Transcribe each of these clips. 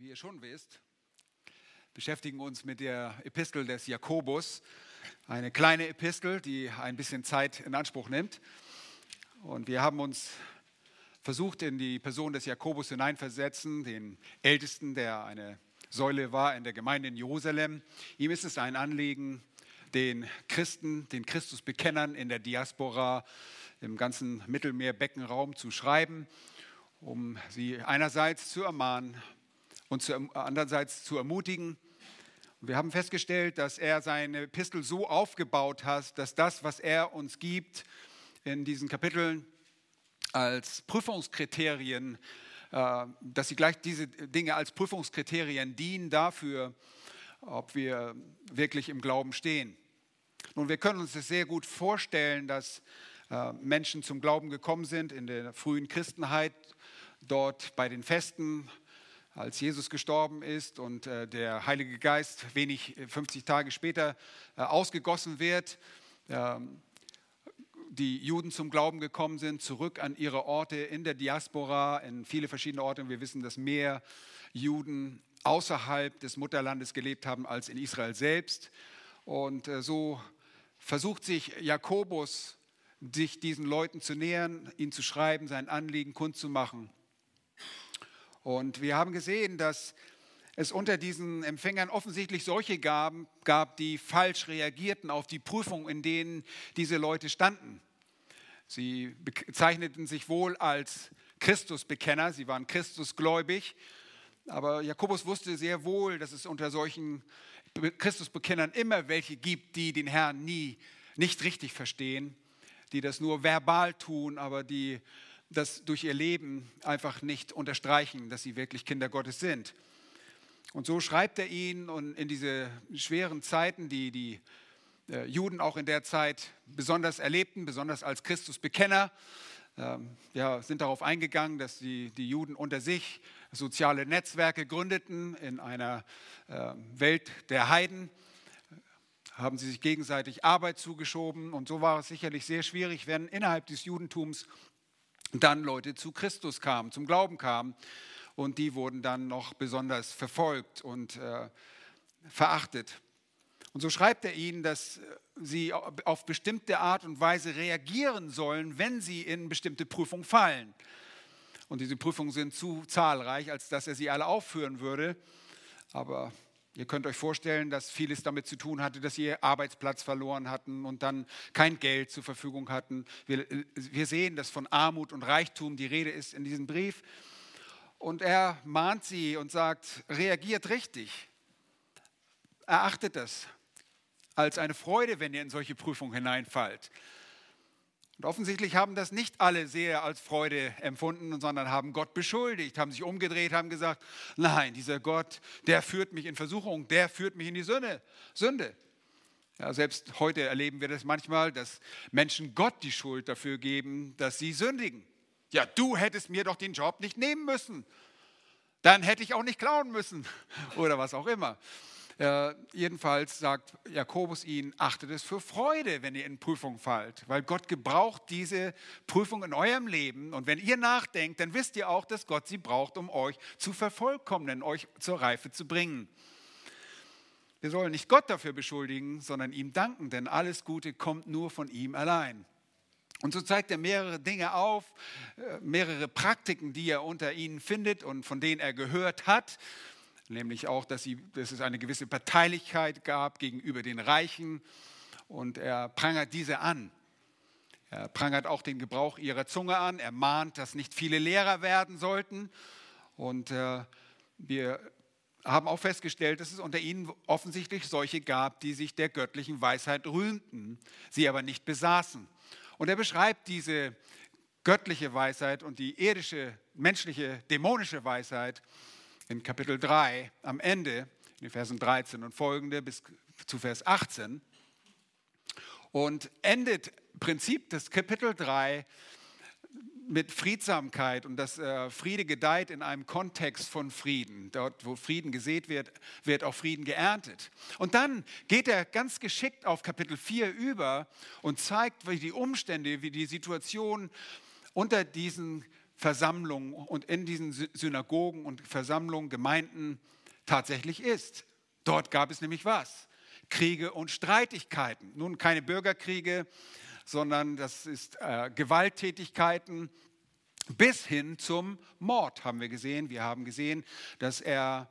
wie ihr schon wisst, beschäftigen uns mit der Epistel des Jakobus. Eine kleine Epistel, die ein bisschen Zeit in Anspruch nimmt. Und wir haben uns versucht, in die Person des Jakobus hineinversetzen, den Ältesten, der eine Säule war in der Gemeinde in Jerusalem. Ihm ist es ein Anliegen, den Christen, den Christusbekennern in der Diaspora im ganzen Mittelmeerbeckenraum zu schreiben, um sie einerseits zu ermahnen, und zu, andererseits zu ermutigen. Wir haben festgestellt, dass er seine Epistel so aufgebaut hat, dass das, was er uns gibt in diesen Kapiteln als Prüfungskriterien, äh, dass sie gleich diese Dinge als Prüfungskriterien dienen dafür, ob wir wirklich im Glauben stehen. Nun, wir können uns das sehr gut vorstellen, dass äh, Menschen zum Glauben gekommen sind in der frühen Christenheit, dort bei den Festen als Jesus gestorben ist und äh, der Heilige Geist wenig 50 äh, Tage später äh, ausgegossen wird, ähm, die Juden zum Glauben gekommen sind, zurück an ihre Orte in der Diaspora, in viele verschiedene Orte. Und wir wissen, dass mehr Juden außerhalb des Mutterlandes gelebt haben als in Israel selbst. Und so versucht sich Jakobus, sich diesen Leuten zu nähern, ihnen zu schreiben, sein Anliegen kundzumachen. Und wir haben gesehen, dass es unter diesen Empfängern offensichtlich solche gab, gab, die falsch reagierten auf die Prüfung, in denen diese Leute standen. Sie bezeichneten sich wohl als Christusbekenner, sie waren Christusgläubig, aber Jakobus wusste sehr wohl, dass es unter solchen Christusbekennern immer welche gibt, die den Herrn nie nicht richtig verstehen, die das nur verbal tun, aber die das durch ihr Leben einfach nicht unterstreichen, dass sie wirklich Kinder Gottes sind. Und so schreibt er ihnen und in diese schweren Zeiten, die die äh, Juden auch in der Zeit besonders erlebten, besonders als Christusbekenner, ähm, ja, sind darauf eingegangen, dass die, die Juden unter sich soziale Netzwerke gründeten in einer äh, Welt der Heiden haben sie sich gegenseitig Arbeit zugeschoben und so war es sicherlich sehr schwierig, wenn innerhalb des Judentums dann Leute zu Christus kamen, zum Glauben kamen. Und die wurden dann noch besonders verfolgt und äh, verachtet. Und so schreibt er ihnen, dass sie auf bestimmte Art und Weise reagieren sollen, wenn sie in bestimmte Prüfungen fallen. Und diese Prüfungen sind zu zahlreich, als dass er sie alle aufführen würde. Aber Ihr könnt euch vorstellen, dass vieles damit zu tun hatte, dass sie ihr Arbeitsplatz verloren hatten und dann kein Geld zur Verfügung hatten. Wir, wir, sehen, dass von Armut und Reichtum die Rede ist in diesem Brief. Und er mahnt sie und sagt, reagiert richtig. Erachtet das als eine Freude, wenn ihr in solche Prüfungen hineinfallt. Und offensichtlich haben das nicht alle sehr als Freude empfunden, sondern haben Gott beschuldigt, haben sich umgedreht, haben gesagt, nein, dieser Gott, der führt mich in Versuchung, der führt mich in die Sünde. Sünde. Ja, selbst heute erleben wir das manchmal, dass Menschen Gott die Schuld dafür geben, dass sie sündigen. Ja, du hättest mir doch den Job nicht nehmen müssen. Dann hätte ich auch nicht klauen müssen oder was auch immer. Äh, jedenfalls sagt Jakobus ihnen, achtet es für Freude, wenn ihr in Prüfung fallt, weil Gott gebraucht diese Prüfung in eurem Leben. Und wenn ihr nachdenkt, dann wisst ihr auch, dass Gott sie braucht, um euch zu vervollkommnen, euch zur Reife zu bringen. Wir sollen nicht Gott dafür beschuldigen, sondern ihm danken, denn alles Gute kommt nur von ihm allein. Und so zeigt er mehrere Dinge auf, äh, mehrere Praktiken, die er unter ihnen findet und von denen er gehört hat nämlich auch, dass, sie, dass es eine gewisse Parteilichkeit gab gegenüber den Reichen und er prangert diese an. Er prangert auch den Gebrauch ihrer Zunge an, er mahnt, dass nicht viele Lehrer werden sollten und äh, wir haben auch festgestellt, dass es unter ihnen offensichtlich solche gab, die sich der göttlichen Weisheit rühmten, sie aber nicht besaßen. Und er beschreibt diese göttliche Weisheit und die irdische, menschliche, dämonische Weisheit in Kapitel 3 am Ende, in den Versen 13 und folgende bis zu Vers 18. Und endet Prinzip des Kapitel 3 mit Friedsamkeit und dass äh, Friede gedeiht in einem Kontext von Frieden. Dort, wo Frieden gesät wird, wird auch Frieden geerntet. Und dann geht er ganz geschickt auf Kapitel 4 über und zeigt, wie die Umstände, wie die Situation unter diesen Versammlungen und in diesen Synagogen und Versammlungen, Gemeinden tatsächlich ist. Dort gab es nämlich was? Kriege und Streitigkeiten. Nun keine Bürgerkriege, sondern das ist äh, Gewalttätigkeiten bis hin zum Mord haben wir gesehen. Wir haben gesehen, dass er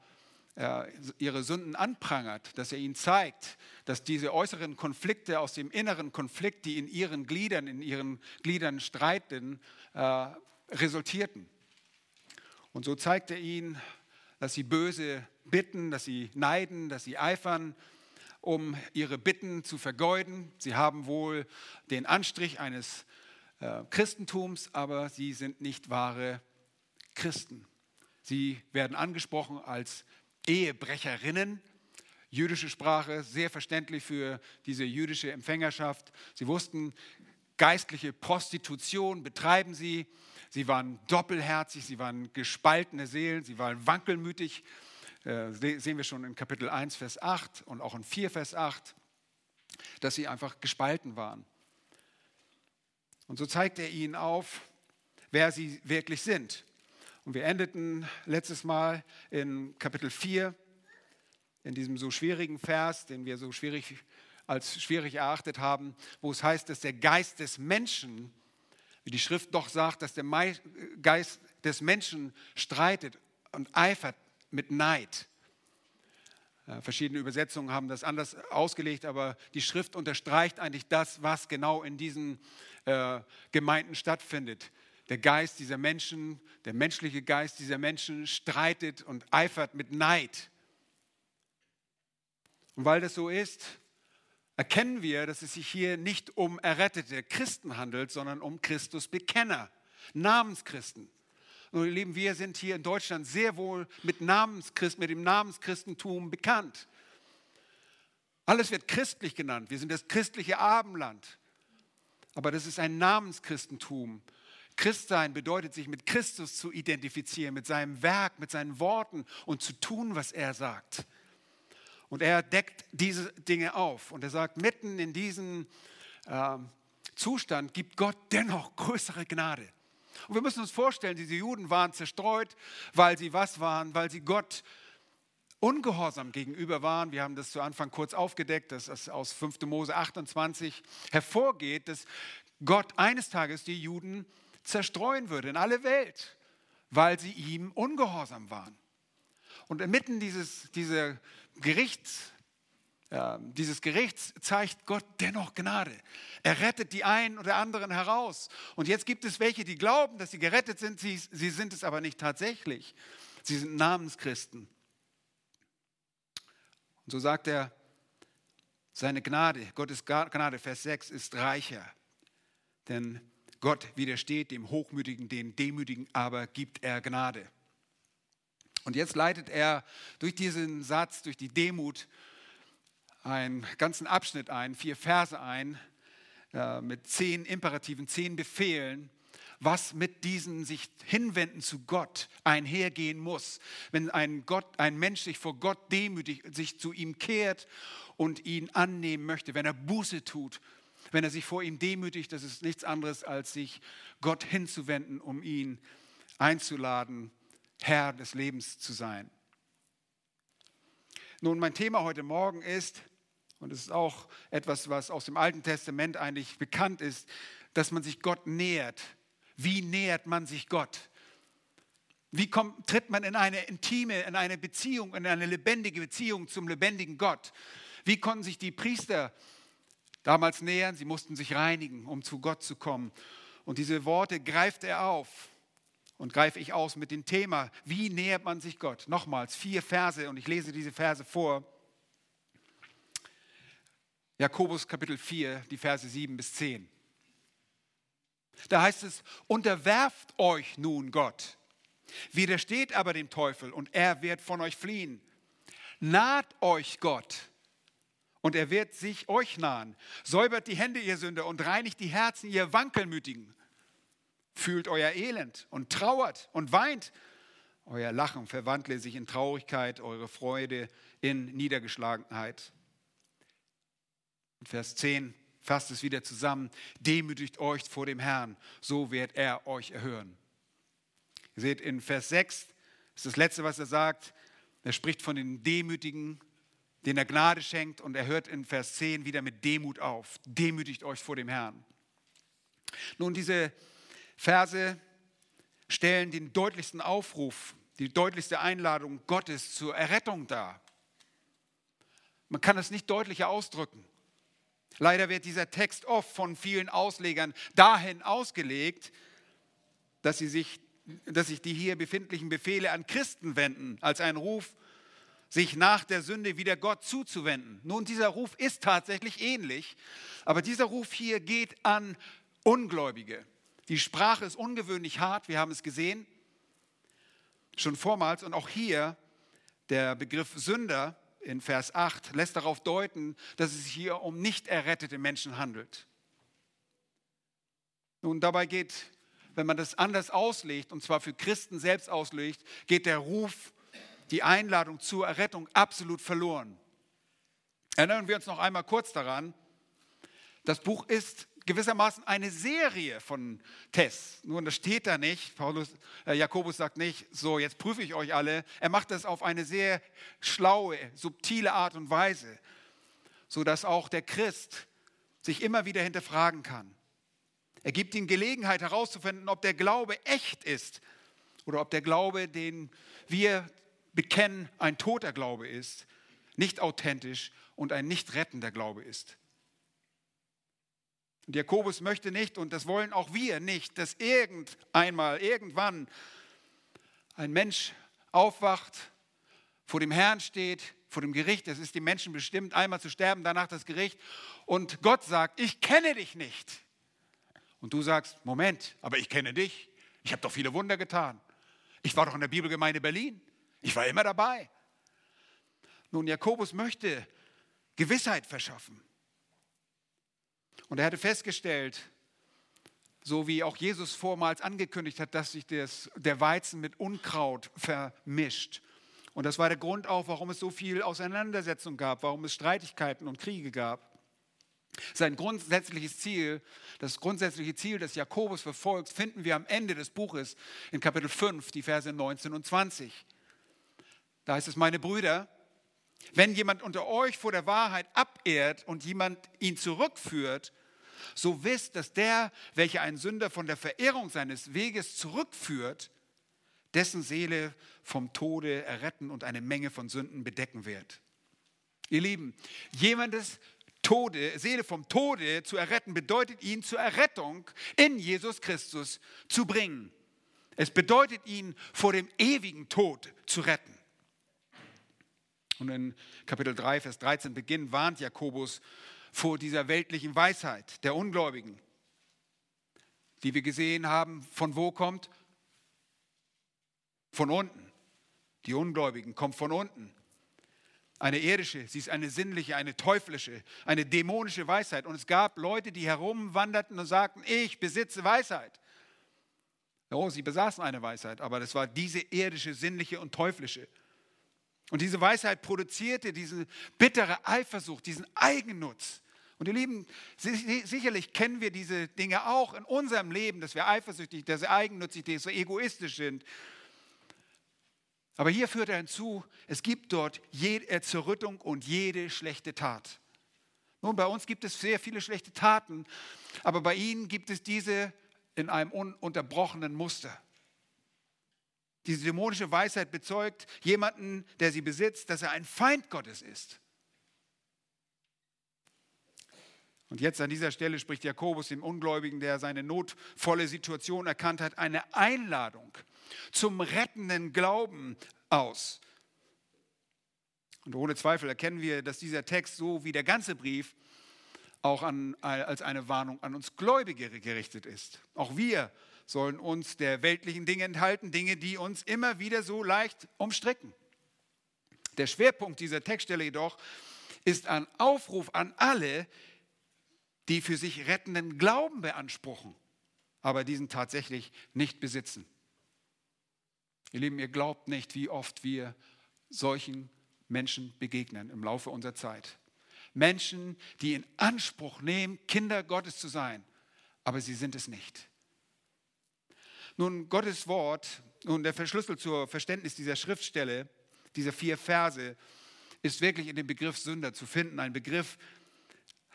äh, ihre Sünden anprangert, dass er ihnen zeigt, dass diese äußeren Konflikte aus dem inneren Konflikt, die in ihren Gliedern, in ihren Gliedern streiten, äh, resultierten. Und so zeigt er ihnen, dass sie böse bitten, dass sie neiden, dass sie eifern, um ihre Bitten zu vergeuden. Sie haben wohl den Anstrich eines äh, Christentums, aber sie sind nicht wahre Christen. Sie werden angesprochen als Ehebrecherinnen. Jüdische Sprache, sehr verständlich für diese jüdische Empfängerschaft. Sie wussten, geistliche Prostitution betreiben sie. Sie waren doppelherzig, sie waren gespaltene Seelen, sie waren wankelmütig. Äh, sehen wir schon in Kapitel 1, Vers 8 und auch in 4, Vers 8, dass sie einfach gespalten waren. Und so zeigt er ihnen auf, wer sie wirklich sind. Und wir endeten letztes Mal in Kapitel 4, in diesem so schwierigen Vers, den wir so schwierig als schwierig erachtet haben, wo es heißt, dass der Geist des Menschen, wie die Schrift doch sagt, dass der Geist des Menschen streitet und eifert mit Neid. Verschiedene Übersetzungen haben das anders ausgelegt, aber die Schrift unterstreicht eigentlich das, was genau in diesen äh, Gemeinden stattfindet. Der Geist dieser Menschen, der menschliche Geist dieser Menschen streitet und eifert mit Neid. Und weil das so ist, erkennen wir, dass es sich hier nicht um errettete Christen handelt, sondern um Christusbekenner, Namenschristen. Und ihr Lieben, wir sind hier in Deutschland sehr wohl mit, Namenschrist, mit dem Namenschristentum bekannt. Alles wird christlich genannt. Wir sind das christliche Abendland. Aber das ist ein Namenschristentum. Christsein bedeutet, sich mit Christus zu identifizieren, mit seinem Werk, mit seinen Worten und zu tun, was er sagt. Und er deckt diese Dinge auf. Und er sagt, mitten in diesem äh, Zustand gibt Gott dennoch größere Gnade. Und wir müssen uns vorstellen, diese Juden waren zerstreut, weil sie was waren? Weil sie Gott ungehorsam gegenüber waren. Wir haben das zu Anfang kurz aufgedeckt, dass es aus 5. Mose 28 hervorgeht, dass Gott eines Tages die Juden zerstreuen würde in alle Welt, weil sie ihm ungehorsam waren. Und inmitten dieses, dieser Gerichts, dieses Gerichts zeigt Gott dennoch Gnade. Er rettet die einen oder anderen heraus. Und jetzt gibt es welche, die glauben, dass sie gerettet sind, sie, sie sind es aber nicht tatsächlich. Sie sind Namenschristen. Und so sagt er, seine Gnade, Gottes Gnade, Vers 6, ist reicher. Denn Gott widersteht dem Hochmütigen, den Demütigen, aber gibt er Gnade. Und jetzt leitet er durch diesen Satz, durch die Demut, einen ganzen Abschnitt ein, vier Verse ein, äh, mit zehn Imperativen, zehn Befehlen, was mit diesen sich hinwenden zu Gott einhergehen muss. Wenn ein, Gott, ein Mensch sich vor Gott demütig, sich zu ihm kehrt und ihn annehmen möchte, wenn er Buße tut, wenn er sich vor ihm demütigt, das ist nichts anderes, als sich Gott hinzuwenden, um ihn einzuladen, Herr des Lebens zu sein. Nun, mein Thema heute Morgen ist, und es ist auch etwas, was aus dem Alten Testament eigentlich bekannt ist, dass man sich Gott nähert. Wie nähert man sich Gott? Wie kommt, tritt man in eine intime, in eine Beziehung, in eine lebendige Beziehung zum lebendigen Gott? Wie konnten sich die Priester damals nähern? Sie mussten sich reinigen, um zu Gott zu kommen. Und diese Worte greift er auf und greife ich aus mit dem Thema, wie nähert man sich Gott? Nochmals vier Verse und ich lese diese Verse vor. Jakobus Kapitel 4, die Verse 7 bis 10. Da heißt es, unterwerft euch nun Gott, widersteht aber dem Teufel und er wird von euch fliehen. Naht euch Gott und er wird sich euch nahen. Säubert die Hände, ihr Sünder, und reinigt die Herzen, ihr Wankelmütigen. Fühlt euer Elend und trauert und weint. Euer Lachen verwandle sich in Traurigkeit, eure Freude in Niedergeschlagenheit. Vers 10 fasst es wieder zusammen. Demütigt euch vor dem Herrn, so wird er euch erhören. Ihr seht, in Vers 6 ist das Letzte, was er sagt. Er spricht von den Demütigen, denen er Gnade schenkt. Und er hört in Vers 10 wieder mit Demut auf. Demütigt euch vor dem Herrn. Nun, diese Verse stellen den deutlichsten Aufruf, die deutlichste Einladung Gottes zur Errettung dar. Man kann es nicht deutlicher ausdrücken. Leider wird dieser Text oft von vielen Auslegern dahin ausgelegt, dass, sie sich, dass sich die hier befindlichen Befehle an Christen wenden, als ein Ruf, sich nach der Sünde wieder Gott zuzuwenden. Nun, dieser Ruf ist tatsächlich ähnlich, aber dieser Ruf hier geht an Ungläubige. Die Sprache ist ungewöhnlich hart, wir haben es gesehen, schon vormals. Und auch hier der Begriff Sünder in Vers 8 lässt darauf deuten, dass es sich hier um nicht errettete Menschen handelt. Nun, dabei geht, wenn man das anders auslegt, und zwar für Christen selbst auslegt, geht der Ruf, die Einladung zur Errettung absolut verloren. Erinnern wir uns noch einmal kurz daran, das Buch ist gewissermaßen eine Serie von Tests. Nur das steht da nicht. Paulus, äh, Jakobus sagt nicht, so jetzt prüfe ich euch alle. Er macht das auf eine sehr schlaue, subtile Art und Weise, sodass auch der Christ sich immer wieder hinterfragen kann. Er gibt ihm Gelegenheit herauszufinden, ob der Glaube echt ist oder ob der Glaube, den wir bekennen, ein toter Glaube ist, nicht authentisch und ein nicht rettender Glaube ist. Und Jakobus möchte nicht, und das wollen auch wir nicht, dass irgendeinmal, irgendwann ein Mensch aufwacht, vor dem Herrn steht, vor dem Gericht. Es ist dem Menschen bestimmt, einmal zu sterben, danach das Gericht. Und Gott sagt, ich kenne dich nicht. Und du sagst, Moment, aber ich kenne dich. Ich habe doch viele Wunder getan. Ich war doch in der Bibelgemeinde Berlin. Ich war immer dabei. Nun, Jakobus möchte Gewissheit verschaffen. Und er hatte festgestellt, so wie auch Jesus vormals angekündigt hat, dass sich das, der Weizen mit Unkraut vermischt. Und das war der Grund auch, warum es so viel Auseinandersetzung gab, warum es Streitigkeiten und Kriege gab. Sein grundsätzliches Ziel, das grundsätzliche Ziel, das Jakobus verfolgt, finden wir am Ende des Buches in Kapitel 5, die Verse 19 und 20. Da heißt es, meine Brüder, wenn jemand unter euch vor der Wahrheit abehrt und jemand ihn zurückführt, so wisst, dass der, welcher einen Sünder von der Verehrung seines Weges zurückführt, dessen Seele vom Tode erretten und eine Menge von Sünden bedecken wird. Ihr Lieben, jemandes Tode, Seele vom Tode zu erretten, bedeutet ihn zur Errettung in Jesus Christus zu bringen. Es bedeutet ihn vor dem ewigen Tod zu retten. Und in Kapitel 3, Vers 13 Beginn warnt Jakobus vor dieser weltlichen Weisheit der Ungläubigen, die wir gesehen haben, von wo kommt? Von unten. Die Ungläubigen kommen von unten. Eine irdische, sie ist eine sinnliche, eine teuflische, eine dämonische Weisheit. Und es gab Leute, die herumwanderten und sagten, ich besitze Weisheit. Oh, sie besaßen eine Weisheit, aber das war diese irdische, sinnliche und teuflische. Und diese Weisheit produzierte diese bittere Eifersucht, diesen Eigennutz. Und ihr Lieben, sicherlich kennen wir diese Dinge auch in unserem Leben, dass wir eifersüchtig, dass wir eigennützig, dass wir egoistisch sind. Aber hier führt er hinzu, es gibt dort jede Zerrüttung und jede schlechte Tat. Nun, bei uns gibt es sehr viele schlechte Taten, aber bei ihnen gibt es diese in einem ununterbrochenen Muster. Diese dämonische Weisheit bezeugt jemanden, der sie besitzt, dass er ein Feind Gottes ist. Und jetzt an dieser Stelle spricht Jakobus dem Ungläubigen, der seine notvolle Situation erkannt hat, eine Einladung zum rettenden Glauben aus. Und ohne Zweifel erkennen wir, dass dieser Text so wie der ganze Brief auch an, als eine Warnung an uns Gläubige gerichtet ist. Auch wir sollen uns der weltlichen Dinge enthalten, Dinge, die uns immer wieder so leicht umstricken. Der Schwerpunkt dieser Textstelle jedoch ist ein Aufruf an alle, die für sich rettenden Glauben beanspruchen, aber diesen tatsächlich nicht besitzen. Ihr Lieben, ihr glaubt nicht, wie oft wir solchen Menschen begegnen im Laufe unserer Zeit. Menschen, die in Anspruch nehmen, Kinder Gottes zu sein, aber sie sind es nicht. Nun, Gottes Wort und der Verschlüssel zur Verständnis dieser Schriftstelle, dieser vier Verse, ist wirklich in dem Begriff Sünder zu finden. Ein Begriff,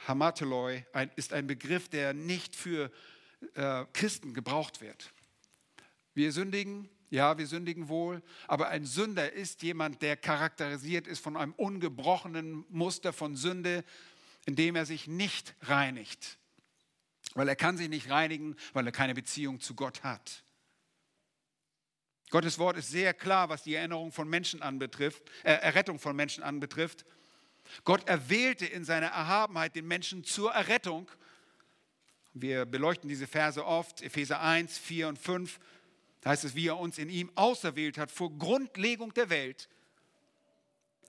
Hamateloi, ein, ist ein Begriff, der nicht für äh, Christen gebraucht wird. Wir sündigen, ja, wir sündigen wohl, aber ein Sünder ist jemand, der charakterisiert ist von einem ungebrochenen Muster von Sünde, in dem er sich nicht reinigt. Weil er kann sich nicht reinigen, weil er keine Beziehung zu Gott hat. Gottes Wort ist sehr klar, was die Erinnerung von Menschen anbetrifft, äh, Errettung von Menschen anbetrifft. Gott erwählte in seiner Erhabenheit den Menschen zur Errettung. Wir beleuchten diese Verse oft, Epheser 1, 4 und 5. Da heißt es, wie er uns in ihm auserwählt hat vor Grundlegung der Welt,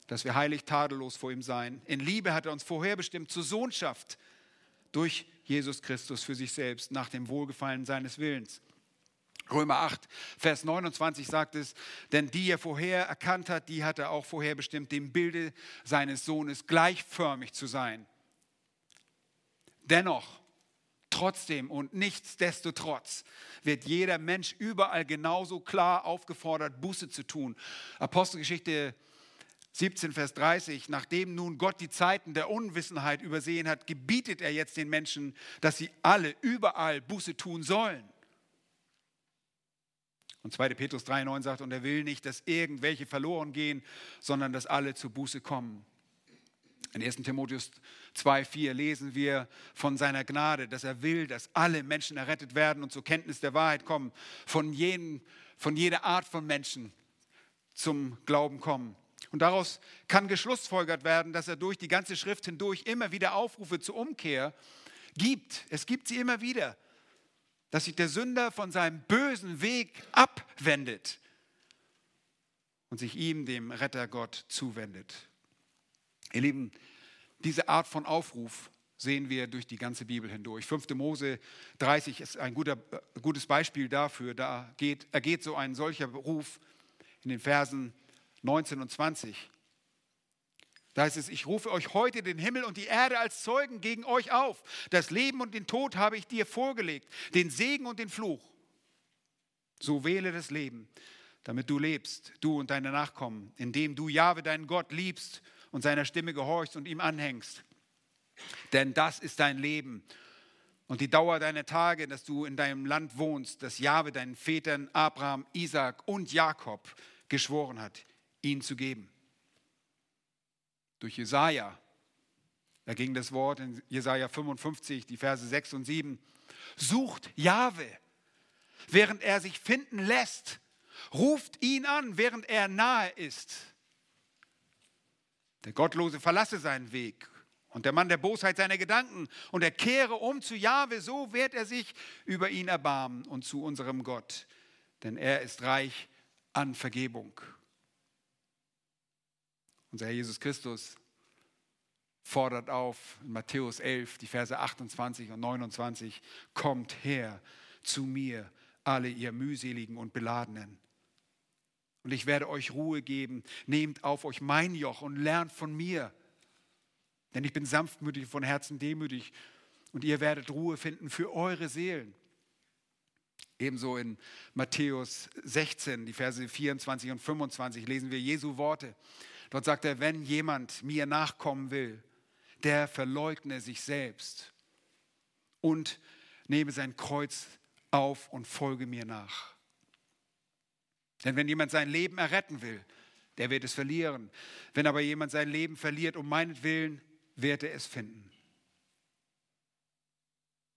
dass wir heilig, tadellos vor ihm seien. In Liebe hat er uns vorherbestimmt zur Sohnschaft durch Jesus Christus für sich selbst, nach dem Wohlgefallen seines Willens. Römer 8, Vers 29 sagt es, denn die er vorher erkannt hat, die hat er auch vorherbestimmt, dem Bilde seines Sohnes gleichförmig zu sein. Dennoch Trotzdem und nichtsdestotrotz wird jeder Mensch überall genauso klar aufgefordert, Buße zu tun. Apostelgeschichte 17, Vers 30, nachdem nun Gott die Zeiten der Unwissenheit übersehen hat, gebietet er jetzt den Menschen, dass sie alle überall Buße tun sollen. Und 2. Petrus 3,9 sagt, und er will nicht, dass irgendwelche verloren gehen, sondern dass alle zur Buße kommen. In 1. Timotheus 2,4 lesen wir von seiner Gnade, dass er will, dass alle Menschen errettet werden und zur Kenntnis der Wahrheit kommen, von, jeden, von jeder Art von Menschen zum Glauben kommen. Und daraus kann geschlussfolgert werden, dass er durch die ganze Schrift hindurch immer wieder Aufrufe zur Umkehr gibt. Es gibt sie immer wieder, dass sich der Sünder von seinem bösen Weg abwendet und sich ihm, dem Retter Gott, zuwendet. Ihr Lieben, diese Art von Aufruf sehen wir durch die ganze Bibel hindurch. 5. Mose 30 ist ein guter, gutes Beispiel dafür. Da geht, ergeht so ein solcher Ruf in den Versen 19 und 20. Da heißt es, ich rufe euch heute den Himmel und die Erde als Zeugen gegen euch auf. Das Leben und den Tod habe ich dir vorgelegt, den Segen und den Fluch. So wähle das Leben, damit du lebst, du und deine Nachkommen, indem du Jahwe, deinen Gott, liebst und seiner Stimme gehorchst und ihm anhängst. Denn das ist dein Leben und die Dauer deiner Tage, dass du in deinem Land wohnst, das Jahwe deinen Vätern Abraham, Isaac und Jakob geschworen hat, ihn zu geben. Durch Jesaja, da ging das Wort in Jesaja 55, die Verse 6 und 7. Sucht Jahwe, während er sich finden lässt. Ruft ihn an, während er nahe ist. Der Gottlose verlasse seinen Weg und der Mann der Bosheit seine Gedanken und er kehre um zu Jahwe, so wird er sich über ihn erbarmen und zu unserem Gott, denn er ist reich an Vergebung. Unser Herr Jesus Christus fordert auf in Matthäus 11, die Verse 28 und 29, kommt her zu mir, alle ihr mühseligen und beladenen und ich werde euch Ruhe geben. Nehmt auf euch mein Joch und lernt von mir. Denn ich bin sanftmütig von Herzen demütig und ihr werdet Ruhe finden für eure Seelen. Ebenso in Matthäus 16, die Verse 24 und 25 lesen wir Jesu Worte. Dort sagt er, wenn jemand mir nachkommen will, der verleugne sich selbst und nehme sein Kreuz auf und folge mir nach. Denn wenn jemand sein Leben erretten will, der wird es verlieren. Wenn aber jemand sein Leben verliert um meinetwillen, wird er es finden.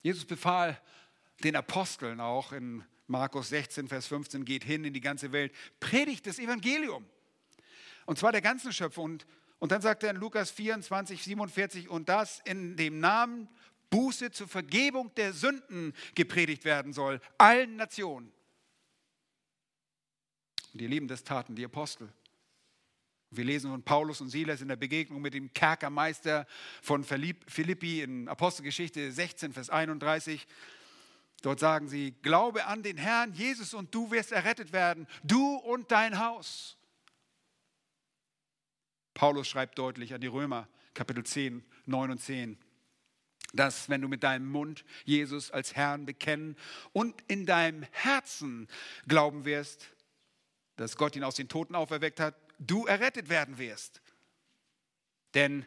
Jesus befahl den Aposteln auch in Markus 16, Vers 15, geht hin in die ganze Welt, predigt das Evangelium. Und zwar der ganzen Schöpfung. Und, und dann sagt er in Lukas 24, 47, und das in dem Namen Buße zur Vergebung der Sünden gepredigt werden soll, allen Nationen. Und ihr Lieben, das taten die Apostel. Wir lesen von Paulus und Silas in der Begegnung mit dem Kerkermeister von Philippi in Apostelgeschichte 16, Vers 31. Dort sagen sie, glaube an den Herrn Jesus und du wirst errettet werden, du und dein Haus. Paulus schreibt deutlich an die Römer, Kapitel 10, 9 und 10, dass wenn du mit deinem Mund Jesus als Herrn bekennen und in deinem Herzen glauben wirst, dass Gott ihn aus den Toten auferweckt hat, du errettet werden wirst. Denn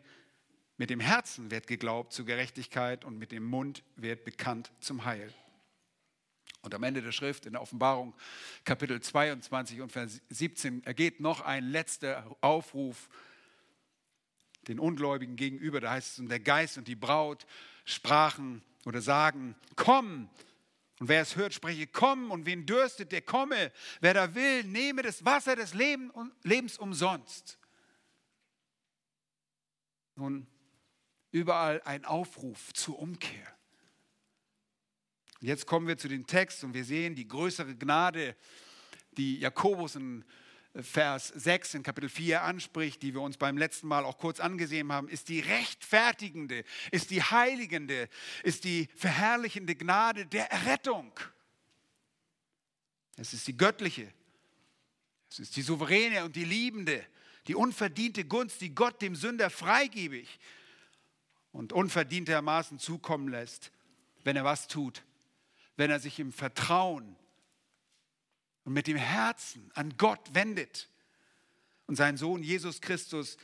mit dem Herzen wird geglaubt zur Gerechtigkeit und mit dem Mund wird bekannt zum Heil. Und am Ende der Schrift in der Offenbarung Kapitel 22 und Vers 17 ergeht noch ein letzter Aufruf den Ungläubigen gegenüber. Da heißt es, und der Geist und die Braut sprachen oder sagen, komm. Und wer es hört, spreche, komm. Und wen dürstet, der komme. Wer da will, nehme das Wasser des Lebens umsonst. Nun, überall ein Aufruf zur Umkehr. Jetzt kommen wir zu dem Text und wir sehen die größere Gnade, die Jakobus in Vers 6 in Kapitel 4 anspricht, die wir uns beim letzten Mal auch kurz angesehen haben, ist die rechtfertigende, ist die heiligende, ist die verherrlichende Gnade der Errettung. Es ist die göttliche, es ist die souveräne und die liebende, die unverdiente Gunst, die Gott dem Sünder freigebig und unverdientermaßen zukommen lässt, wenn er was tut, wenn er sich im Vertrauen und mit dem Herzen an Gott wendet und seinen Sohn Jesus Christus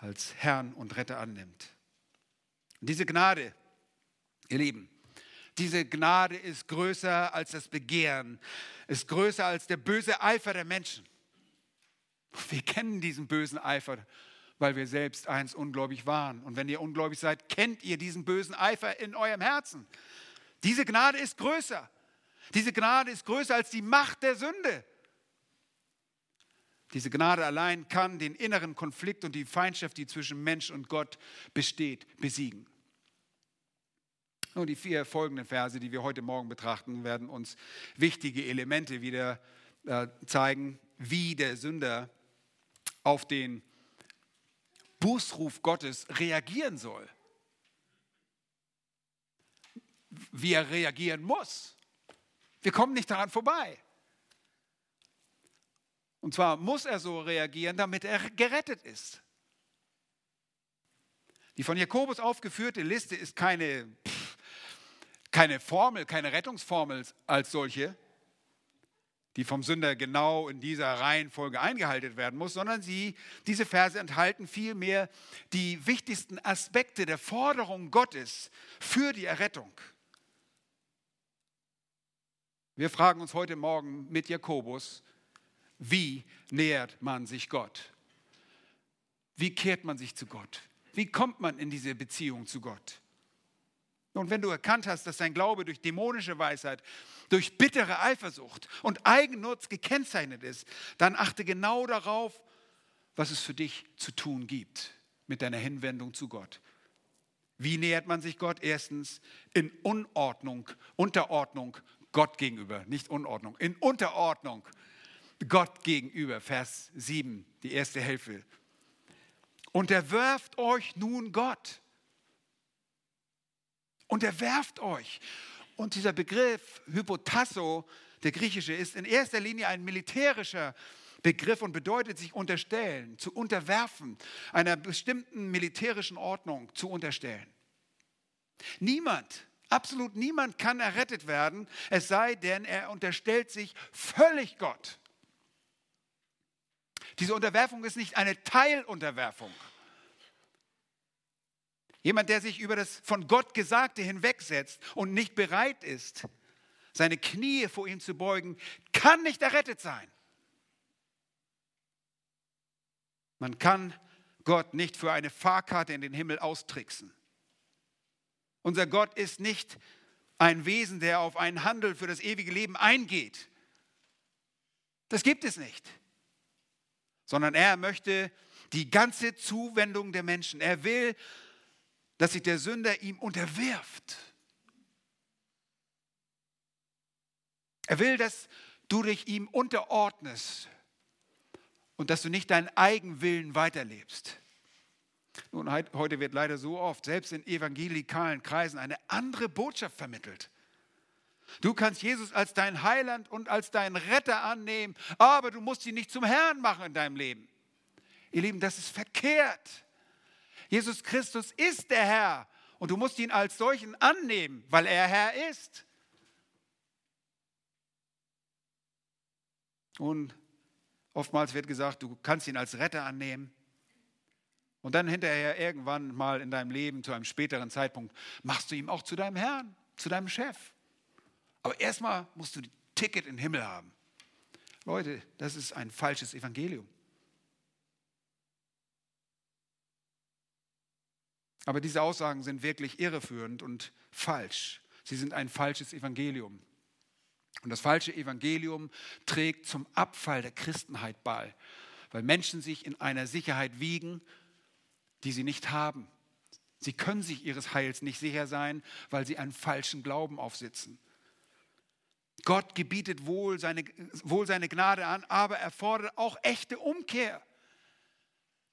als Herrn und Retter annimmt. Und diese Gnade, ihr Lieben, diese Gnade ist größer als das Begehren, ist größer als der böse Eifer der Menschen. Wir kennen diesen bösen Eifer, weil wir selbst einst ungläubig waren. Und wenn ihr ungläubig seid, kennt ihr diesen bösen Eifer in eurem Herzen. Diese Gnade ist größer. Diese Gnade ist größer als die Macht der Sünde. Diese Gnade allein kann den inneren Konflikt und die Feindschaft, die zwischen Mensch und Gott besteht, besiegen. Nun, die vier folgenden Verse, die wir heute Morgen betrachten, werden uns wichtige Elemente wieder äh, zeigen, wie der Sünder auf den Bußruf Gottes reagieren soll. Wie er reagieren muss. Wir kommen nicht daran vorbei. Und zwar muss er so reagieren, damit er gerettet ist. Die von Jakobus aufgeführte Liste ist keine, keine Formel, keine Rettungsformel als solche, die vom Sünder genau in dieser Reihenfolge eingehalten werden muss, sondern sie, diese Verse enthalten vielmehr die wichtigsten Aspekte der Forderung Gottes für die Errettung. Wir fragen uns heute Morgen mit Jakobus, wie nähert man sich Gott? Wie kehrt man sich zu Gott? Wie kommt man in diese Beziehung zu Gott? Und wenn du erkannt hast, dass dein Glaube durch dämonische Weisheit, durch bittere Eifersucht und Eigennutz gekennzeichnet ist, dann achte genau darauf, was es für dich zu tun gibt mit deiner Hinwendung zu Gott. Wie nähert man sich Gott? Erstens in Unordnung, Unterordnung Gott gegenüber, nicht Unordnung, in Unterordnung Gott gegenüber. Vers 7, die erste Hälfte. Unterwerft euch nun Gott. Unterwerft euch. Und dieser Begriff Hypotasso, der griechische, ist in erster Linie ein militärischer Begriff und bedeutet sich unterstellen, zu unterwerfen, einer bestimmten militärischen Ordnung zu unterstellen. Niemand Absolut niemand kann errettet werden, es sei denn, er unterstellt sich völlig Gott. Diese Unterwerfung ist nicht eine Teilunterwerfung. Jemand, der sich über das von Gott Gesagte hinwegsetzt und nicht bereit ist, seine Knie vor ihm zu beugen, kann nicht errettet sein. Man kann Gott nicht für eine Fahrkarte in den Himmel austricksen. Unser Gott ist nicht ein Wesen, der auf einen Handel für das ewige Leben eingeht. Das gibt es nicht. Sondern er möchte die ganze Zuwendung der Menschen. Er will, dass sich der Sünder ihm unterwirft. Er will, dass du dich ihm unterordnest und dass du nicht deinen Eigenwillen weiterlebst. Nun, heute wird leider so oft, selbst in evangelikalen Kreisen, eine andere Botschaft vermittelt. Du kannst Jesus als dein Heiland und als deinen Retter annehmen, aber du musst ihn nicht zum Herrn machen in deinem Leben. Ihr Lieben, das ist verkehrt. Jesus Christus ist der Herr und du musst ihn als solchen annehmen, weil er Herr ist. Und Oftmals wird gesagt, du kannst ihn als Retter annehmen. Und dann hinterher irgendwann mal in deinem Leben, zu einem späteren Zeitpunkt, machst du ihn auch zu deinem Herrn, zu deinem Chef. Aber erstmal musst du ein Ticket in den Himmel haben. Leute, das ist ein falsches Evangelium. Aber diese Aussagen sind wirklich irreführend und falsch. Sie sind ein falsches Evangelium. Und das falsche Evangelium trägt zum Abfall der Christenheit bei, weil Menschen sich in einer Sicherheit wiegen, die sie nicht haben. Sie können sich ihres Heils nicht sicher sein, weil sie einen falschen Glauben aufsitzen. Gott gebietet wohl seine, wohl seine Gnade an, aber er fordert auch echte Umkehr.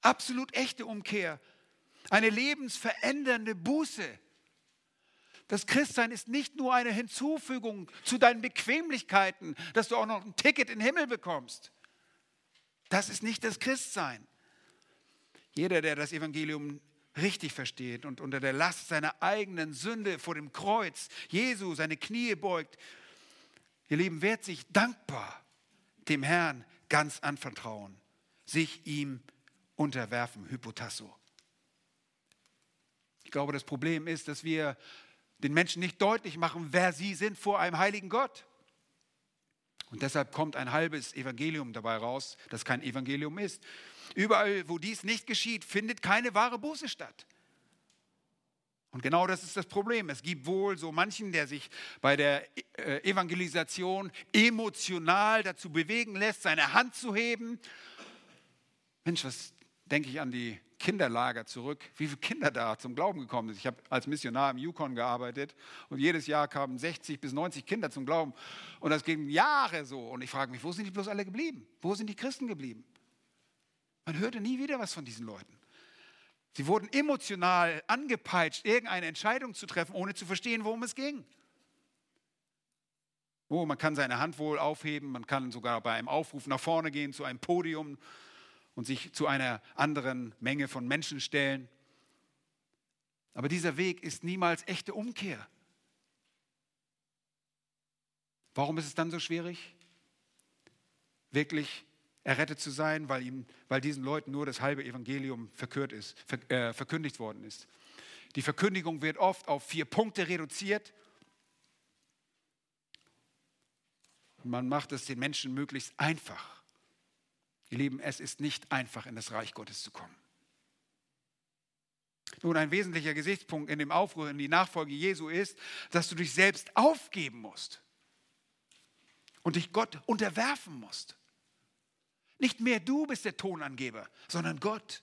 Absolut echte Umkehr. Eine lebensverändernde Buße. Das Christsein ist nicht nur eine Hinzufügung zu deinen Bequemlichkeiten, dass du auch noch ein Ticket in den Himmel bekommst. Das ist nicht das Christsein. Jeder, der das Evangelium richtig versteht und unter der Last seiner eigenen Sünde vor dem Kreuz Jesu seine Knie beugt, ihr Lieben, wird sich dankbar dem Herrn ganz anvertrauen, sich ihm unterwerfen, Hypotasso. Ich glaube, das Problem ist, dass wir den Menschen nicht deutlich machen, wer sie sind vor einem heiligen Gott. Und deshalb kommt ein halbes Evangelium dabei raus, das kein Evangelium ist. Überall, wo dies nicht geschieht, findet keine wahre Buße statt. Und genau das ist das Problem. Es gibt wohl so manchen, der sich bei der äh, Evangelisation emotional dazu bewegen lässt, seine Hand zu heben. Mensch, was denke ich an die Kinderlager zurück, wie viele Kinder da zum Glauben gekommen sind. Ich habe als Missionar im Yukon gearbeitet und jedes Jahr kamen 60 bis 90 Kinder zum Glauben. Und das ging Jahre so. Und ich frage mich, wo sind die bloß alle geblieben? Wo sind die Christen geblieben? Man hörte nie wieder was von diesen Leuten. Sie wurden emotional angepeitscht, irgendeine Entscheidung zu treffen, ohne zu verstehen, worum es ging. Oh, man kann seine Hand wohl aufheben, man kann sogar bei einem Aufruf nach vorne gehen zu einem Podium und sich zu einer anderen Menge von Menschen stellen. Aber dieser Weg ist niemals echte Umkehr. Warum ist es dann so schwierig, wirklich errettet zu sein, weil, ihm, weil diesen Leuten nur das halbe Evangelium ist, äh, verkündigt worden ist? Die Verkündigung wird oft auf vier Punkte reduziert. Man macht es den Menschen möglichst einfach. Ihr Lieben, es ist nicht einfach, in das Reich Gottes zu kommen. Nun, ein wesentlicher Gesichtspunkt in dem Aufruhr in die Nachfolge Jesu ist, dass du dich selbst aufgeben musst und dich Gott unterwerfen musst. Nicht mehr du bist der Tonangeber, sondern Gott.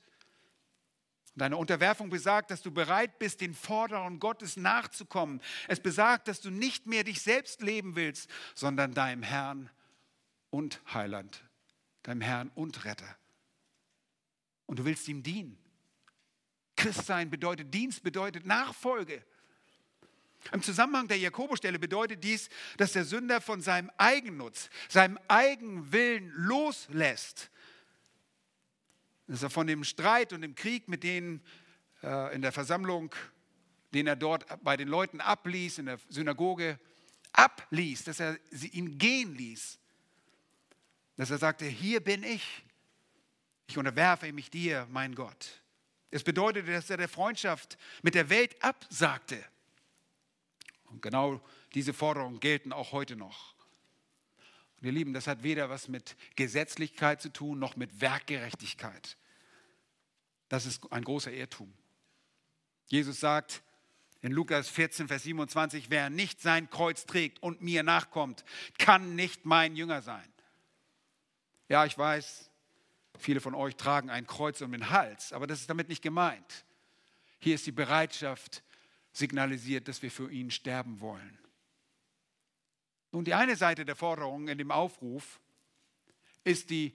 Deine Unterwerfung besagt, dass du bereit bist, den Forderungen Gottes nachzukommen. Es besagt, dass du nicht mehr dich selbst leben willst, sondern deinem Herrn und Heiland deinem Herrn und Retter. Und du willst ihm dienen. Christsein bedeutet Dienst, bedeutet Nachfolge. Im Zusammenhang der Jakobusstelle bedeutet dies, dass der Sünder von seinem Eigennutz, seinem Eigenwillen loslässt. Dass er von dem Streit und dem Krieg, mit denen äh, in der Versammlung, den er dort bei den Leuten abließ, in der Synagoge, abließ, dass er sie ihn gehen ließ dass er sagte, hier bin ich, ich unterwerfe mich dir, mein Gott. Es bedeutete, dass er der Freundschaft mit der Welt absagte. Und genau diese Forderungen gelten auch heute noch. Und ihr Lieben, das hat weder was mit Gesetzlichkeit zu tun, noch mit Werkgerechtigkeit. Das ist ein großer Irrtum. Jesus sagt in Lukas 14, Vers 27, wer nicht sein Kreuz trägt und mir nachkommt, kann nicht mein Jünger sein. Ja, ich weiß, viele von euch tragen ein Kreuz um den Hals, aber das ist damit nicht gemeint. Hier ist die Bereitschaft signalisiert, dass wir für ihn sterben wollen. Nun, die eine Seite der Forderung in dem Aufruf ist die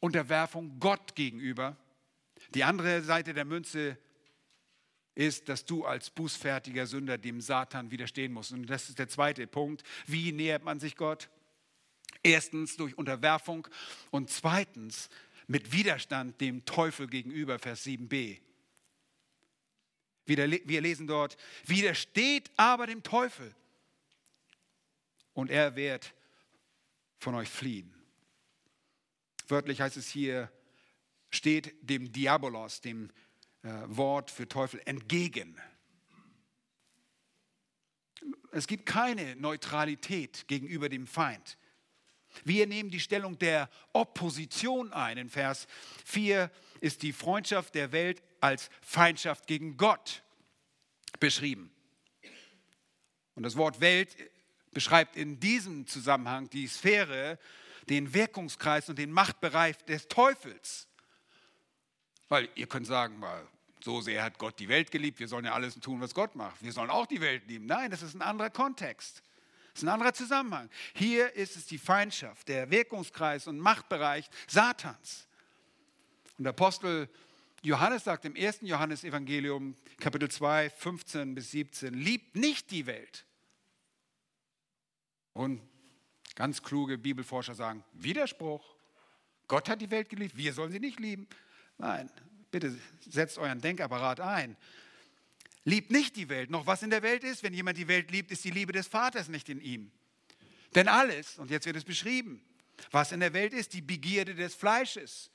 Unterwerfung Gott gegenüber. Die andere Seite der Münze ist, dass du als bußfertiger Sünder dem Satan widerstehen musst. Und das ist der zweite Punkt. Wie nähert man sich Gott? Erstens durch Unterwerfung und zweitens mit Widerstand dem Teufel gegenüber, Vers 7b. Wir lesen dort, widersteht aber dem Teufel und er wird von euch fliehen. Wörtlich heißt es hier, steht dem Diabolos, dem äh, Wort für Teufel, entgegen. Es gibt keine Neutralität gegenüber dem Feind. Wir nehmen die Stellung der Opposition ein. In Vers 4 ist die Freundschaft der Welt als Feindschaft gegen Gott beschrieben. Und das Wort Welt beschreibt in diesem Zusammenhang die Sphäre, den Wirkungskreis und den Machtbereich des Teufels. Weil ihr könnt sagen, so sehr hat Gott die Welt geliebt, wir sollen ja alles tun, was Gott macht. Wir sollen auch die Welt lieben. Nein, das ist ein anderer Kontext. Das ist ein anderer Zusammenhang. Hier ist es die Feindschaft, der Wirkungskreis und Machtbereich Satans. Und der Apostel Johannes sagt im 1. Johannesevangelium, Kapitel 2, 15 bis 17, liebt nicht die Welt. Und ganz kluge Bibelforscher sagen, Widerspruch. Gott hat die Welt geliebt, wir sollen sie nicht lieben. Nein, bitte setzt euren Denkapparat ein. Liebt nicht die Welt, noch was in der Welt ist. Wenn jemand die Welt liebt, ist die Liebe des Vaters nicht in ihm. Denn alles, und jetzt wird es beschrieben, was in der Welt ist, die Begierde des Fleisches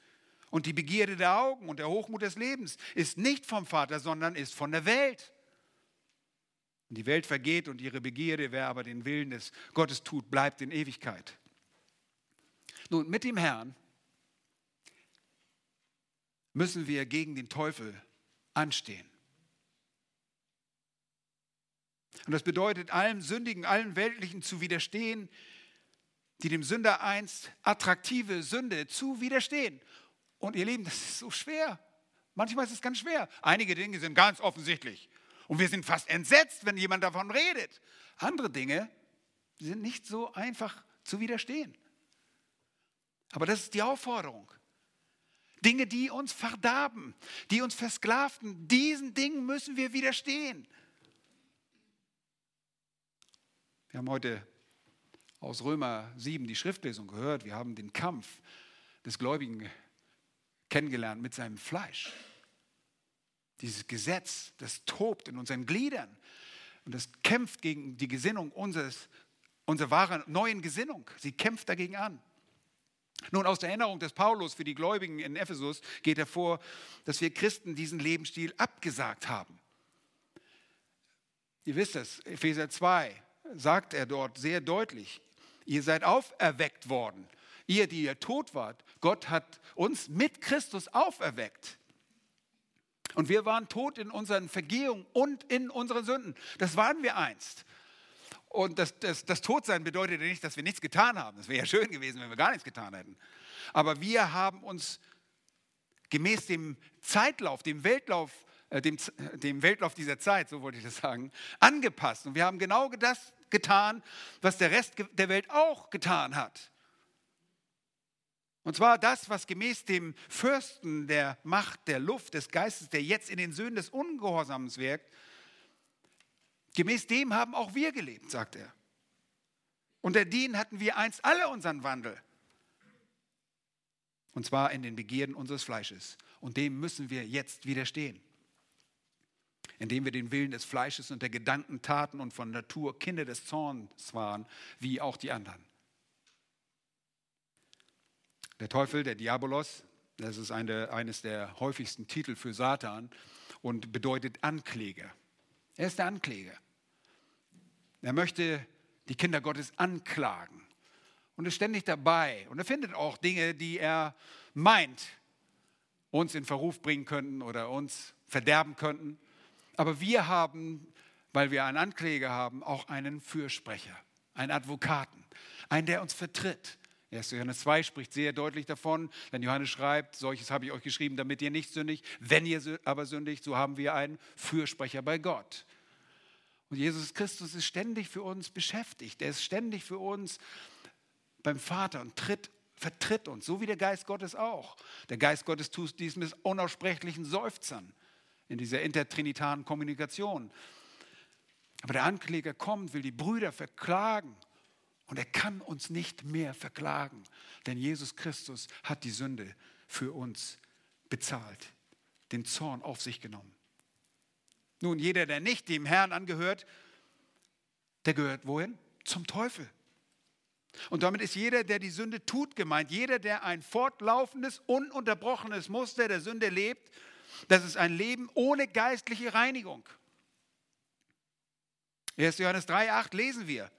und die Begierde der Augen und der Hochmut des Lebens, ist nicht vom Vater, sondern ist von der Welt. Und die Welt vergeht und ihre Begierde, wer aber den Willen des Gottes tut, bleibt in Ewigkeit. Nun, mit dem Herrn müssen wir gegen den Teufel anstehen. Und das bedeutet, allem Sündigen, allen Weltlichen zu widerstehen, die dem Sünder einst attraktive Sünde zu widerstehen. Und ihr Lieben, das ist so schwer. Manchmal ist es ganz schwer. Einige Dinge sind ganz offensichtlich. Und wir sind fast entsetzt, wenn jemand davon redet. Andere Dinge sind nicht so einfach zu widerstehen. Aber das ist die Aufforderung. Dinge, die uns verdarben, die uns versklavten, diesen Dingen müssen wir widerstehen. Wir haben heute aus Römer 7 die Schriftlesung gehört. Wir haben den Kampf des Gläubigen kennengelernt mit seinem Fleisch. Dieses Gesetz, das tobt in unseren Gliedern und das kämpft gegen die Gesinnung unseres, unserer wahren neuen Gesinnung. Sie kämpft dagegen an. Nun, aus der Erinnerung des Paulus für die Gläubigen in Ephesus geht hervor, dass wir Christen diesen Lebensstil abgesagt haben. Ihr wisst es, Epheser 2, sagt er dort sehr deutlich, ihr seid auferweckt worden. Ihr, die ihr tot wart, Gott hat uns mit Christus auferweckt. Und wir waren tot in unseren Vergehungen und in unseren Sünden. Das waren wir einst. Und das, das, das Todsein bedeutet nicht, dass wir nichts getan haben. Das wäre ja schön gewesen, wenn wir gar nichts getan hätten. Aber wir haben uns gemäß dem Zeitlauf, dem Weltlauf, äh, dem, dem Weltlauf dieser Zeit, so wollte ich das sagen, angepasst. Und wir haben genau das getan, was der Rest der Welt auch getan hat. Und zwar das, was gemäß dem Fürsten der Macht der Luft, des Geistes, der jetzt in den Söhnen des Ungehorsams wirkt, gemäß dem haben auch wir gelebt, sagt er. Unter denen hatten wir einst alle unseren Wandel. Und zwar in den Begierden unseres Fleisches. Und dem müssen wir jetzt widerstehen indem wir den Willen des Fleisches und der Gedanken taten und von Natur Kinder des Zorns waren, wie auch die anderen. Der Teufel, der Diabolos, das ist eine, eines der häufigsten Titel für Satan und bedeutet Ankläger. Er ist der Ankläger. Er möchte die Kinder Gottes anklagen und ist ständig dabei. Und er findet auch Dinge, die er meint, uns in Verruf bringen könnten oder uns verderben könnten. Aber wir haben, weil wir einen Ankläger haben, auch einen Fürsprecher, einen Advokaten, einen, der uns vertritt. 1. Johannes 2 spricht sehr deutlich davon, wenn Johannes schreibt, solches habe ich euch geschrieben, damit ihr nicht sündigt. Wenn ihr aber sündigt, so haben wir einen Fürsprecher bei Gott. Und Jesus Christus ist ständig für uns beschäftigt. Er ist ständig für uns beim Vater und tritt, vertritt uns, so wie der Geist Gottes auch. Der Geist Gottes tut dies mit unaussprechlichen Seufzern in dieser intertrinitaren Kommunikation. Aber der Ankläger kommt, will die Brüder verklagen und er kann uns nicht mehr verklagen, denn Jesus Christus hat die Sünde für uns bezahlt, den Zorn auf sich genommen. Nun, jeder, der nicht dem Herrn angehört, der gehört wohin? Zum Teufel. Und damit ist jeder, der die Sünde tut, gemeint. Jeder, der ein fortlaufendes, ununterbrochenes Muster der Sünde lebt, das ist ein Leben ohne geistliche Reinigung. 1. Johannes 3,8 lesen wir.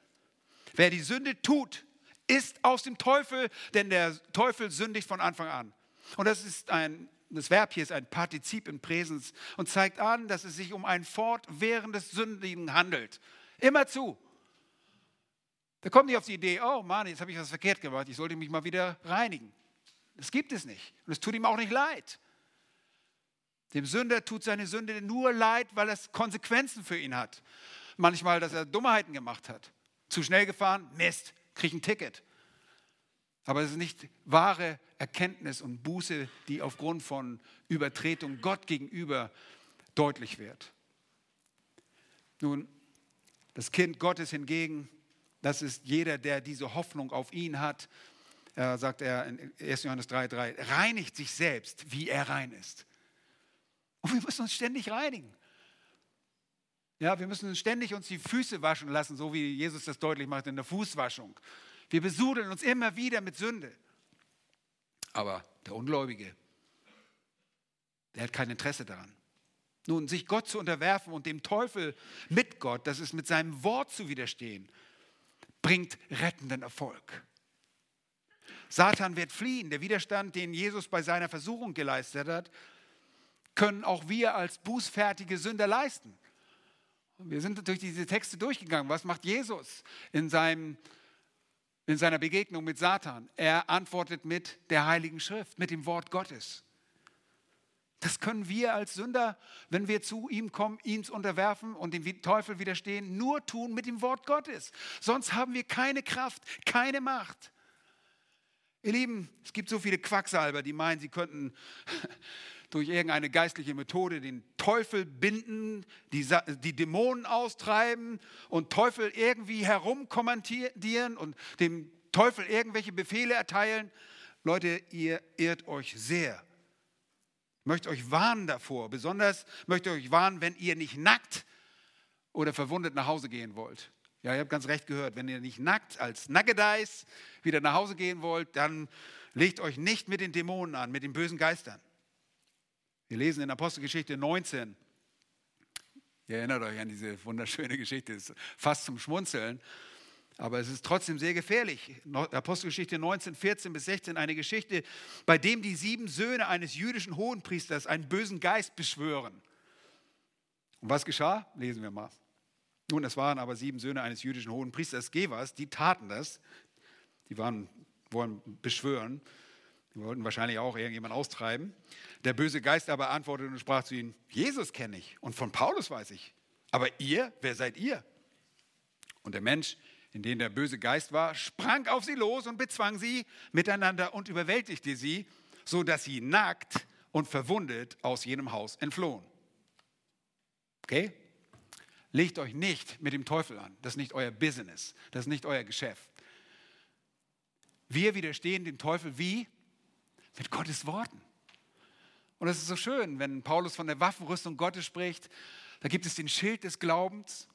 Wer die Sünde tut, ist aus dem Teufel, denn der Teufel sündigt von Anfang an. Und das ist ein, das Verb hier ist ein Partizip in Präsens und zeigt an, dass es sich um ein fortwährendes Sündigen handelt. Immer zu. Da kommt nicht auf die Idee, oh Mann, jetzt habe ich was verkehrt gemacht, ich sollte mich mal wieder reinigen. Das gibt es nicht. Und es tut ihm auch nicht leid. Dem Sünder tut seine Sünde nur leid, weil es Konsequenzen für ihn hat. Manchmal, dass er Dummheiten gemacht hat. Zu schnell gefahren, Mist, kriege ein Ticket. Aber es ist nicht wahre Erkenntnis und Buße, die aufgrund von Übertretung Gott gegenüber deutlich wird. Nun, das Kind Gottes hingegen, das ist jeder, der diese Hoffnung auf ihn hat, äh, sagt er in 1. Johannes 3,3, reinigt sich selbst, wie er rein ist. Und wir müssen uns ständig reinigen. Ja, wir müssen ständig uns die Füße waschen lassen, so wie Jesus das deutlich macht in der Fußwaschung. Wir besudeln uns immer wieder mit Sünde. Aber der Ungläubige, der hat kein Interesse daran. Nun, sich Gott zu unterwerfen und dem Teufel mit Gott, das ist mit seinem Wort zu widerstehen, bringt rettenden Erfolg. Satan wird fliehen. Der Widerstand, den Jesus bei seiner Versuchung geleistet hat, können auch wir als bußfertige Sünder leisten. Wir sind durch diese Texte durchgegangen. Was macht Jesus in, seinem, in seiner Begegnung mit Satan? Er antwortet mit der Heiligen Schrift, mit dem Wort Gottes. Das können wir als Sünder, wenn wir zu ihm kommen, ihn unterwerfen und dem Teufel widerstehen, nur tun mit dem Wort Gottes. Sonst haben wir keine Kraft, keine Macht. Ihr Lieben, es gibt so viele Quacksalber, die meinen, sie könnten durch irgendeine geistliche Methode den Teufel binden, die, die Dämonen austreiben und Teufel irgendwie herumkommandieren und dem Teufel irgendwelche Befehle erteilen. Leute, ihr irrt euch sehr. Ich möchte euch warnen davor. Besonders möchte ich euch warnen, wenn ihr nicht nackt oder verwundet nach Hause gehen wollt. Ja, ihr habt ganz recht gehört. Wenn ihr nicht nackt als Nackedeis wieder nach Hause gehen wollt, dann legt euch nicht mit den Dämonen an, mit den bösen Geistern. Wir lesen in Apostelgeschichte 19. Ihr erinnert euch an diese wunderschöne Geschichte, ist fast zum Schmunzeln. Aber es ist trotzdem sehr gefährlich. Apostelgeschichte 19, 14 bis 16, eine Geschichte, bei dem die sieben Söhne eines jüdischen Hohenpriesters einen bösen Geist beschwören. Und was geschah? Lesen wir mal. Nun, es waren aber sieben Söhne eines jüdischen Hohenpriesters Gevas, die taten das. Die waren, wollen beschwören. Die wollten wahrscheinlich auch irgendjemand austreiben. Der böse Geist aber antwortete und sprach zu ihnen, Jesus kenne ich und von Paulus weiß ich. Aber ihr, wer seid ihr? Und der Mensch, in dem der böse Geist war, sprang auf sie los und bezwang sie miteinander und überwältigte sie, so dass sie nackt und verwundet aus jenem Haus entflohen. Okay? Legt euch nicht mit dem Teufel an. Das ist nicht euer Business. Das ist nicht euer Geschäft. Wir widerstehen dem Teufel wie? Mit Gottes Worten. Und es ist so schön, wenn Paulus von der Waffenrüstung Gottes spricht, da gibt es den Schild des Glaubens.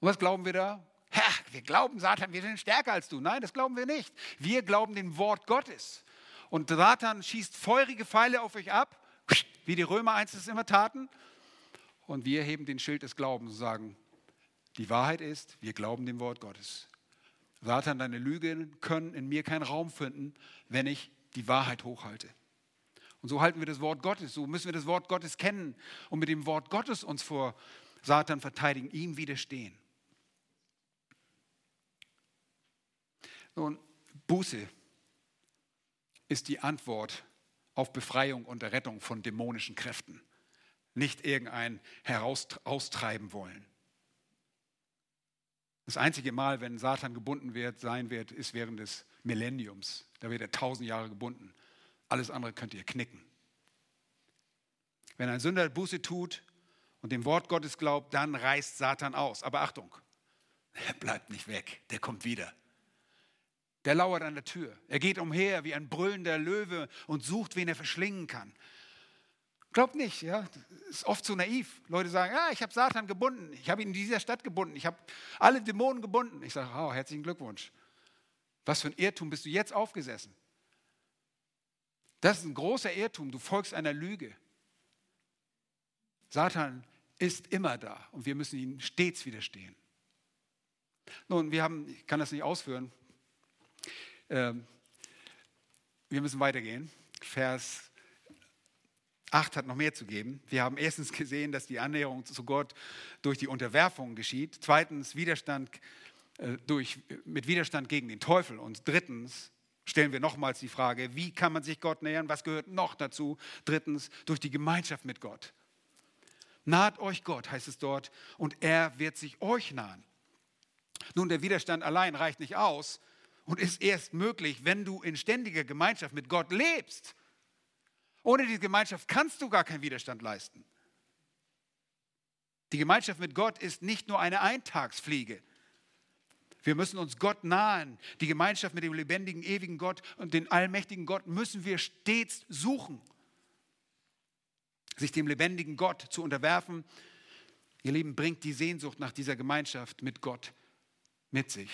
Und was glauben wir da? Ha, wir glauben, Satan, wir sind stärker als du. Nein, das glauben wir nicht. Wir glauben dem Wort Gottes. Und Satan schießt feurige Pfeile auf euch ab, wie die Römer einst es immer taten. Und wir heben den Schild des Glaubens und sagen, die Wahrheit ist, wir glauben dem Wort Gottes. Satan, deine Lügen können in mir keinen Raum finden, wenn ich die Wahrheit hochhalte. Und so halten wir das Wort Gottes, so müssen wir das Wort Gottes kennen und mit dem Wort Gottes uns vor Satan verteidigen, ihm widerstehen. Nun, Buße ist die Antwort auf Befreiung und Errettung von dämonischen Kräften, nicht irgendein heraustreiben wollen. Das einzige Mal, wenn Satan gebunden wird, sein wird, ist während des Millenniums. Da wird er tausend Jahre gebunden. Alles andere könnt ihr knicken. Wenn ein Sünder Buße tut und dem Wort Gottes glaubt, dann reißt Satan aus. Aber Achtung, er bleibt nicht weg, der kommt wieder. Der lauert an der Tür. Er geht umher wie ein brüllender Löwe und sucht, wen er verschlingen kann. Glaubt nicht, ja, ist oft so naiv. Leute sagen, ja, ich habe Satan gebunden, ich habe ihn in dieser Stadt gebunden, ich habe alle Dämonen gebunden. Ich sage, oh, herzlichen Glückwunsch. Was für ein Irrtum bist du jetzt aufgesessen? Das ist ein großer Irrtum. Du folgst einer Lüge. Satan ist immer da und wir müssen ihm stets widerstehen. Nun, wir haben, ich kann das nicht ausführen, ähm, wir müssen weitergehen. Vers 8 hat noch mehr zu geben. Wir haben erstens gesehen, dass die Annäherung zu Gott durch die Unterwerfung geschieht. Zweitens Widerstand durch, mit Widerstand gegen den Teufel. Und drittens stellen wir nochmals die Frage, wie kann man sich Gott nähern? Was gehört noch dazu? Drittens durch die Gemeinschaft mit Gott. Naht euch Gott, heißt es dort, und er wird sich euch nahen. Nun, der Widerstand allein reicht nicht aus und ist erst möglich, wenn du in ständiger Gemeinschaft mit Gott lebst. Ohne diese Gemeinschaft kannst du gar keinen Widerstand leisten. Die Gemeinschaft mit Gott ist nicht nur eine Eintagsfliege. Wir müssen uns Gott nahen. Die Gemeinschaft mit dem lebendigen, ewigen Gott und den allmächtigen Gott müssen wir stets suchen. Sich dem lebendigen Gott zu unterwerfen, ihr Lieben, bringt die Sehnsucht nach dieser Gemeinschaft mit Gott mit sich.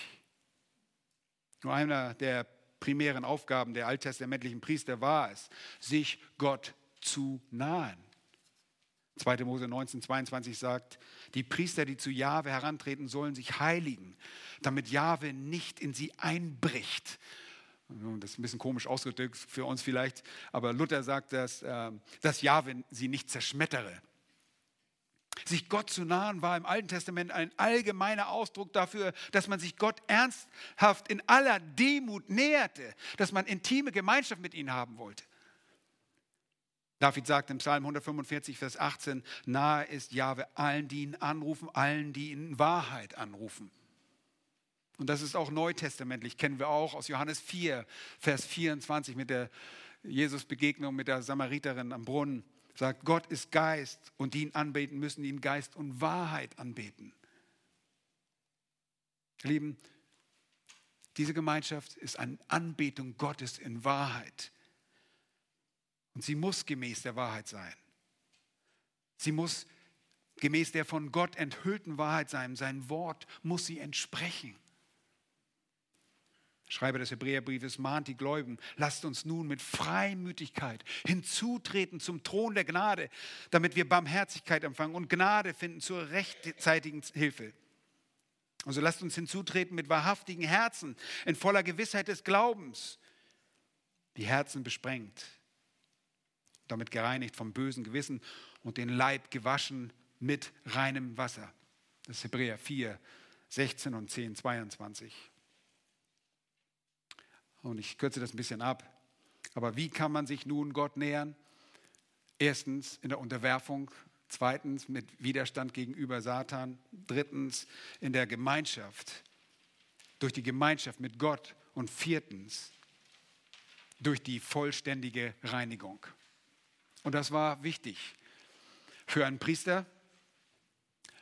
Nur einer der primären Aufgaben der alttestamentlichen Priester war es, sich Gott zu nahen. 2. Mose 19, 22 sagt, die Priester, die zu Jahwe herantreten, sollen sich heiligen, damit Jahwe nicht in sie einbricht. Das ist ein bisschen komisch ausgedrückt für uns vielleicht, aber Luther sagt, dass, äh, dass Jahwe sie nicht zerschmettere. Sich Gott zu nahen war im Alten Testament ein allgemeiner Ausdruck dafür, dass man sich Gott ernsthaft in aller Demut näherte, dass man intime Gemeinschaft mit ihm haben wollte. David sagt im Psalm 145, Vers 18, nahe ist Jahwe allen, die ihn anrufen, allen, die ihn in Wahrheit anrufen. Und das ist auch neutestamentlich, kennen wir auch aus Johannes 4, Vers 24 mit der Jesus-Begegnung mit der Samariterin am Brunnen sagt, Gott ist Geist und die ihn anbeten, müssen ihn Geist und Wahrheit anbeten. Lieben, diese Gemeinschaft ist eine Anbetung Gottes in Wahrheit. Und sie muss gemäß der Wahrheit sein. Sie muss gemäß der von Gott enthüllten Wahrheit sein. Sein Wort muss sie entsprechen. Schreiber des Hebräerbriefes mahnt die Gläubigen, lasst uns nun mit Freimütigkeit hinzutreten zum Thron der Gnade, damit wir Barmherzigkeit empfangen und Gnade finden zur rechtzeitigen Hilfe. Also lasst uns hinzutreten mit wahrhaftigen Herzen, in voller Gewissheit des Glaubens, die Herzen besprengt, damit gereinigt vom bösen Gewissen und den Leib gewaschen mit reinem Wasser. Das ist Hebräer 4, 16 und 10, 22. Und ich kürze das ein bisschen ab. Aber wie kann man sich nun Gott nähern? Erstens in der Unterwerfung, zweitens mit Widerstand gegenüber Satan, drittens in der Gemeinschaft, durch die Gemeinschaft mit Gott und viertens durch die vollständige Reinigung. Und das war wichtig. Für einen Priester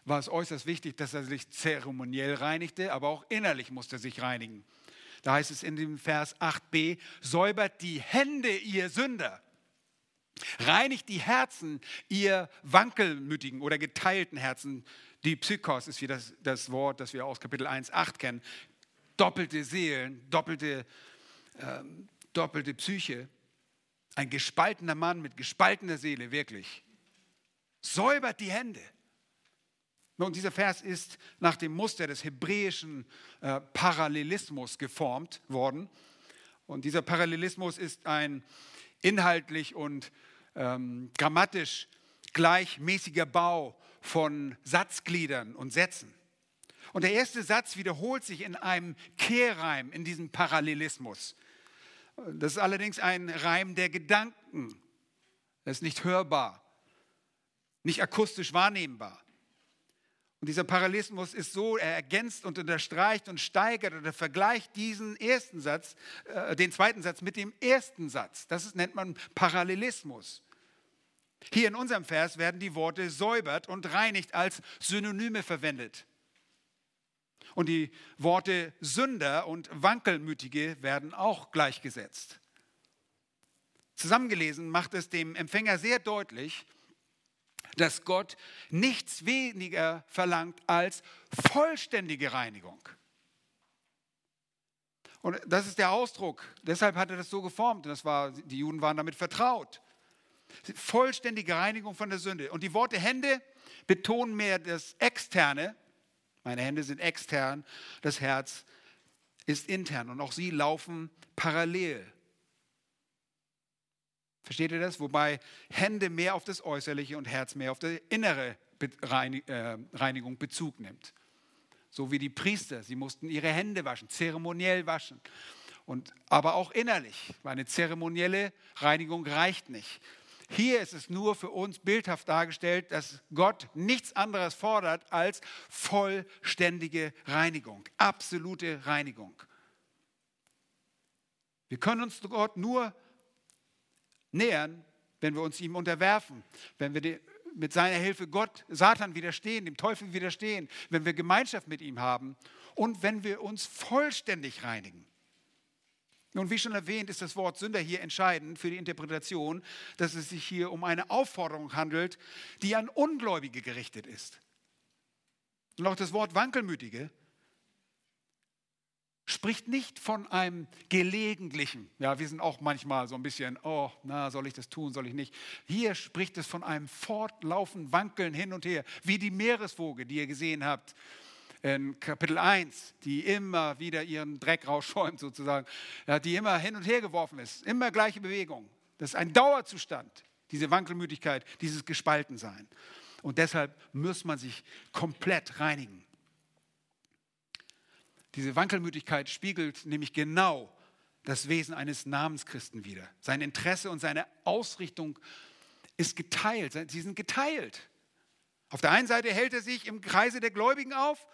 war es äußerst wichtig, dass er sich zeremoniell reinigte, aber auch innerlich musste er sich reinigen. Da heißt es in dem Vers 8b, säubert die Hände, ihr Sünder. Reinigt die Herzen, ihr wankelmütigen oder geteilten Herzen. Die Psychos ist wie das, das Wort, das wir aus Kapitel 1, 8 kennen. Doppelte Seelen, doppelte, äh, doppelte Psyche. Ein gespaltener Mann mit gespaltener Seele, wirklich. Säubert die Hände. Und dieser Vers ist nach dem Muster des hebräischen äh, Parallelismus geformt worden. Und dieser Parallelismus ist ein inhaltlich und ähm, grammatisch gleichmäßiger Bau von Satzgliedern und Sätzen. Und der erste Satz wiederholt sich in einem Kehrreim in diesem Parallelismus. Das ist allerdings ein Reim der Gedanken. Das ist nicht hörbar, nicht akustisch wahrnehmbar. Und dieser Parallelismus ist so, er ergänzt und unterstreicht und steigert oder vergleicht diesen ersten Satz, äh, den zweiten Satz mit dem ersten Satz. Das ist, nennt man Parallelismus. Hier in unserem Vers werden die Worte säubert und reinigt als Synonyme verwendet. Und die Worte Sünder und Wankelmütige werden auch gleichgesetzt. Zusammengelesen macht es dem Empfänger sehr deutlich, dass Gott nichts weniger verlangt als vollständige Reinigung. Und das ist der Ausdruck. Deshalb hat er das so geformt. Das war, die Juden waren damit vertraut. Vollständige Reinigung von der Sünde. Und die Worte Hände betonen mehr das Externe. Meine Hände sind extern, das Herz ist intern. Und auch sie laufen parallel. Versteht ihr das? Wobei Hände mehr auf das Äußerliche und Herz mehr auf die innere äh, Reinigung Bezug nimmt. So wie die Priester, sie mussten ihre Hände waschen, zeremoniell waschen. Und, aber auch innerlich, weil eine zeremonielle Reinigung reicht nicht. Hier ist es nur für uns bildhaft dargestellt, dass Gott nichts anderes fordert als vollständige Reinigung, absolute Reinigung. Wir können uns Gott nur nähern, wenn wir uns ihm unterwerfen, wenn wir mit seiner Hilfe Gott, Satan widerstehen, dem Teufel widerstehen, wenn wir Gemeinschaft mit ihm haben und wenn wir uns vollständig reinigen. Nun, wie schon erwähnt, ist das Wort Sünder hier entscheidend für die Interpretation, dass es sich hier um eine Aufforderung handelt, die an Ungläubige gerichtet ist. Und auch das Wort Wankelmütige spricht nicht von einem gelegentlichen. Ja, wir sind auch manchmal so ein bisschen, oh, na, soll ich das tun, soll ich nicht. Hier spricht es von einem fortlaufenden Wankeln hin und her, wie die Meereswoge, die ihr gesehen habt in Kapitel 1, die immer wieder ihren Dreck rausschäumt sozusagen, ja, die immer hin und her geworfen ist, immer gleiche Bewegung. Das ist ein Dauerzustand, diese Wankelmütigkeit, dieses Gespaltensein. Und deshalb muss man sich komplett reinigen. Diese Wankelmütigkeit spiegelt nämlich genau das Wesen eines Namenschristen wider. Sein Interesse und seine Ausrichtung ist geteilt. Sie sind geteilt. Auf der einen Seite hält er sich im Kreise der Gläubigen auf,